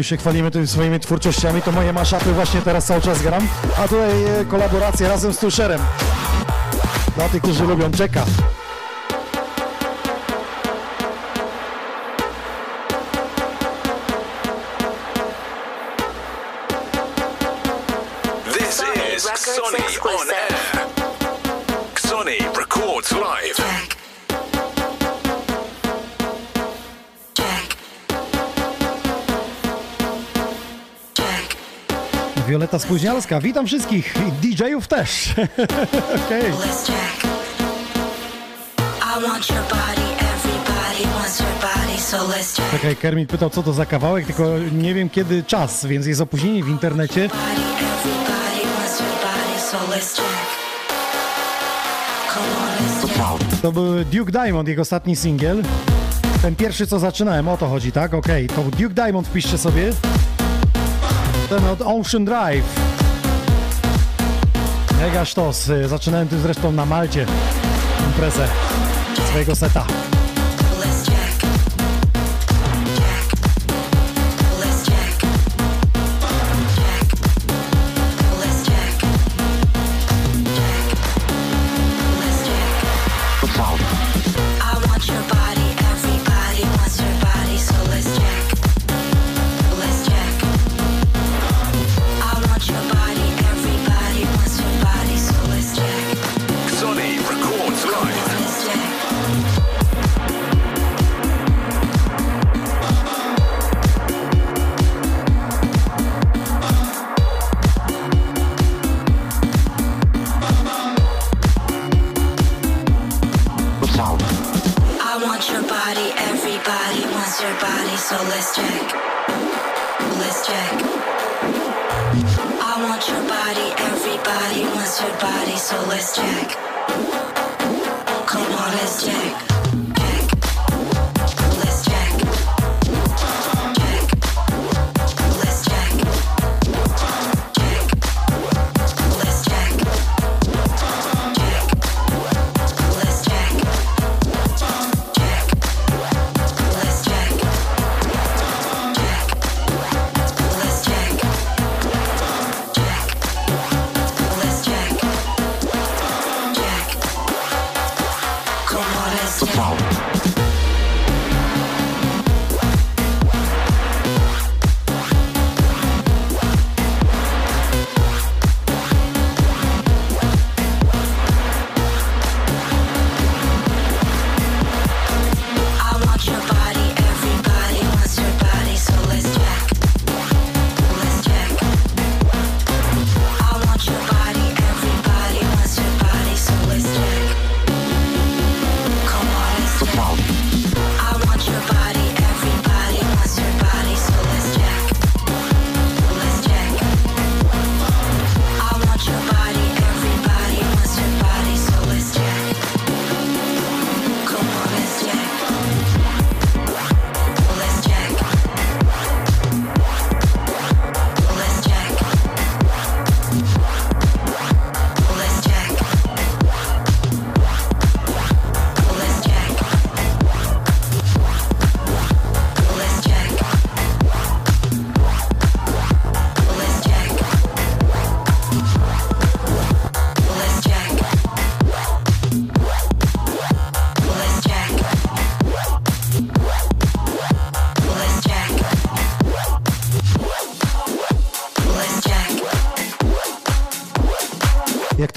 Się chwalimy tymi swoimi twórczościami, to moje maszapy właśnie teraz cały czas gram. A tutaj e, kolaboracja razem z Tusherem. Dla tych, którzy lubią czeka. Wioleta Spóźnialska, witam wszystkich i DJ-ów też. Check. Czekaj, Kermit pytał, co to za kawałek, tylko nie wiem kiedy czas, więc jest opóźnienie w internecie. To był Duke Diamond, jego ostatni singiel. Ten pierwszy, co zaczynałem, o to chodzi, tak? Okej, to był Duke Diamond, wpiszcie sobie. Od Ocean Drive. Mega sztos. Y, Zaczynałem tym zresztą na Malcie imprezę swojego seta.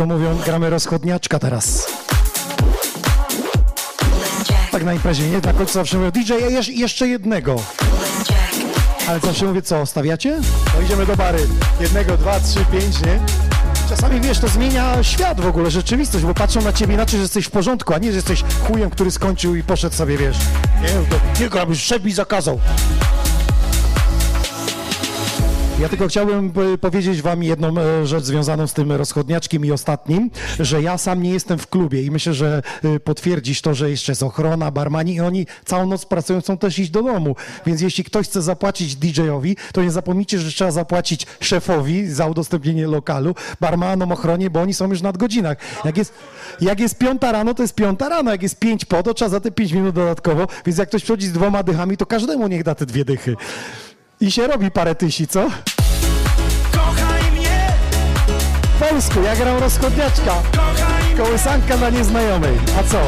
To mówią, gramy rozchodniaczka teraz. Tak na imprezie, nie? Końcu zawsze mówię, DJ, jeszcze jednego. Ale zawsze mówię, co, stawiacie? No idziemy do bary. Jednego, dwa, trzy, pięć, nie? Czasami, wiesz, to zmienia świat w ogóle, rzeczywistość, bo patrzą na ciebie inaczej, że jesteś w porządku, a nie, że jesteś chujem, który skończył i poszedł sobie, wiesz. Nie, to nie szef mi zakazał. Ja tylko chciałbym powiedzieć wam jedną e, rzecz związaną z tym rozchodniaczkiem i ostatnim, że ja sam nie jestem w klubie i myślę, że e, potwierdzisz to, że jeszcze jest ochrona, barmani i oni całą noc pracują, chcą też iść do domu. Więc jeśli ktoś chce zapłacić DJ-owi, to nie zapomnijcie, że trzeba zapłacić szefowi za udostępnienie lokalu, barmanom, ochronie, bo oni są już nad godzinach. Jak jest, jak jest piąta rano, to jest piąta rano, jak jest pięć po, to trzeba za te pięć minut dodatkowo, więc jak ktoś przychodzi z dwoma dychami, to każdemu niech da te dwie dychy. I się robi parę tysi, co? Kochaj mnie, W polsku, ja gram rozchodniaczka. kochaj, Kołysanka dla nieznajomej. A co?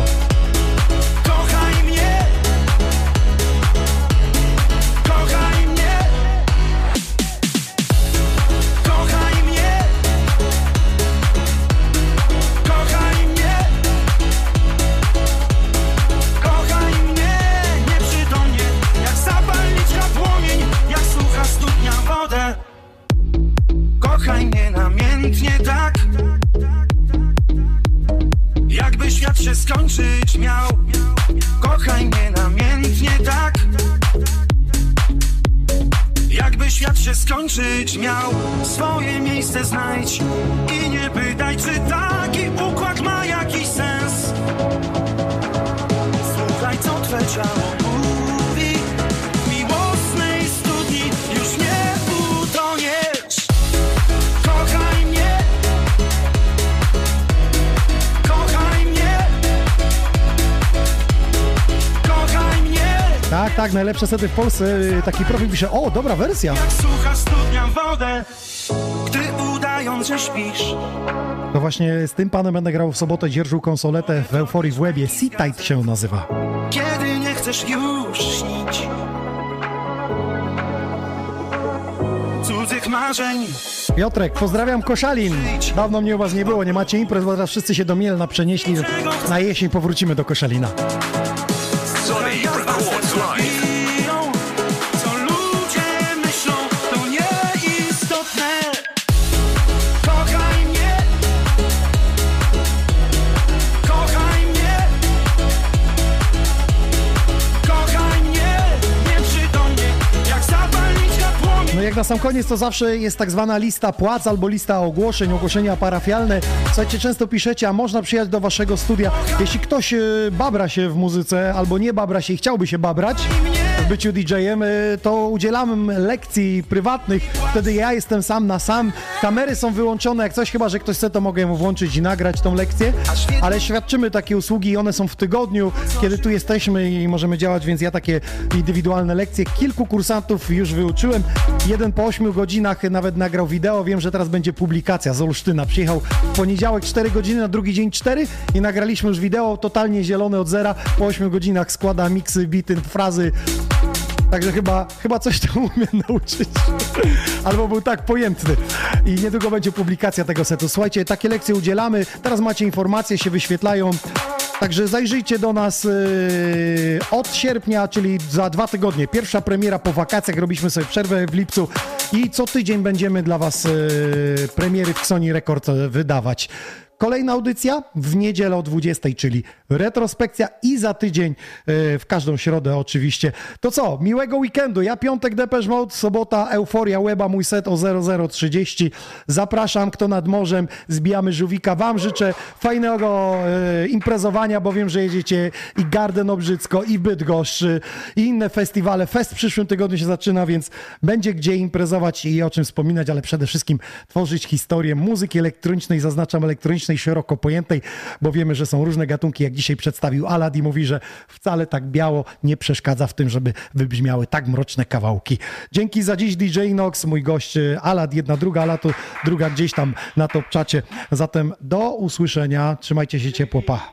Skończyć miał. Swoje miejsce znajdź i Tak, najlepsze sety w Polsce. Taki profil pisze, o, dobra wersja. Jak sucha studnia wodę. Gdy udając, że śpisz. To właśnie z tym panem będę grał w sobotę, dzierżył konsoletę w Euforii w Łebie. Seatite się nazywa. Kiedy nie chcesz już śnić. Cudzych marzeń. Piotrek, pozdrawiam Koszalin. Dawno mnie u was nie było, nie macie imprez, bo teraz wszyscy się do Mielna przenieśli. Na jesień powrócimy do Koszalina. Na sam koniec to zawsze jest tak zwana lista płac albo lista ogłoszeń, ogłoszenia parafialne. Słuchajcie, często piszecie, a można przyjechać do waszego studia. Jeśli ktoś e, babra się w muzyce albo nie babra się i chciałby się babrać w byciu DJ-em, e, to udzielamy lekcji prywatnych. Wtedy ja jestem sam na sam. Kamery są wyłączone, jak coś chyba, że ktoś chce, to mogę mu włączyć i nagrać tą lekcję. Ale świadczymy takie usługi i one są w tygodniu, kiedy tu jesteśmy i możemy działać, więc ja takie indywidualne lekcje. Kilku kursantów już wyuczyłem. Jeden po 8 godzinach nawet nagrał wideo. Wiem, że teraz będzie publikacja z Olsztyna. Przyjechał w poniedziałek 4 godziny, na drugi dzień 4 i nagraliśmy już wideo totalnie zielone od zera. Po 8 godzinach składa miksy, bity, frazy. Także chyba, chyba coś tam umiem nauczyć. Albo był tak pojętny. I niedługo będzie publikacja tego setu. Słuchajcie, takie lekcje udzielamy. Teraz macie informacje, się wyświetlają. Także zajrzyjcie do nas yy, od sierpnia, czyli za dwa tygodnie. Pierwsza premiera po wakacjach. Robiliśmy sobie przerwę w lipcu i co tydzień będziemy dla Was yy, premiery w Sony Record wydawać. Kolejna audycja w niedzielę o 20, czyli retrospekcja i za tydzień yy, w każdą środę oczywiście. To co? Miłego weekendu. Ja piątek Depeche Mode, sobota Euforia Weba, mój set o 0030. Zapraszam, kto nad morzem, zbijamy żółwika. Wam życzę fajnego yy, imprezowania, bo wiem, że jedziecie i Garden Obrzycko, i Bydgoszcz, yy, i inne festiwale. Fest w przyszłym tygodniu się zaczyna, więc będzie gdzie imprezować i o czym wspominać, ale przede wszystkim tworzyć historię muzyki elektronicznej, zaznaczam elektronicznej, szeroko pojętej, bo wiemy, że są różne gatunki, jak dzisiaj przedstawił Alad i mówi, że wcale tak biało nie przeszkadza w tym, żeby wybrzmiały tak mroczne kawałki. Dzięki za dziś DJ Nox, mój gość y, Alad, jedna druga, Alatu, druga gdzieś tam na top czacie. Zatem do usłyszenia, trzymajcie się ciepło, pa.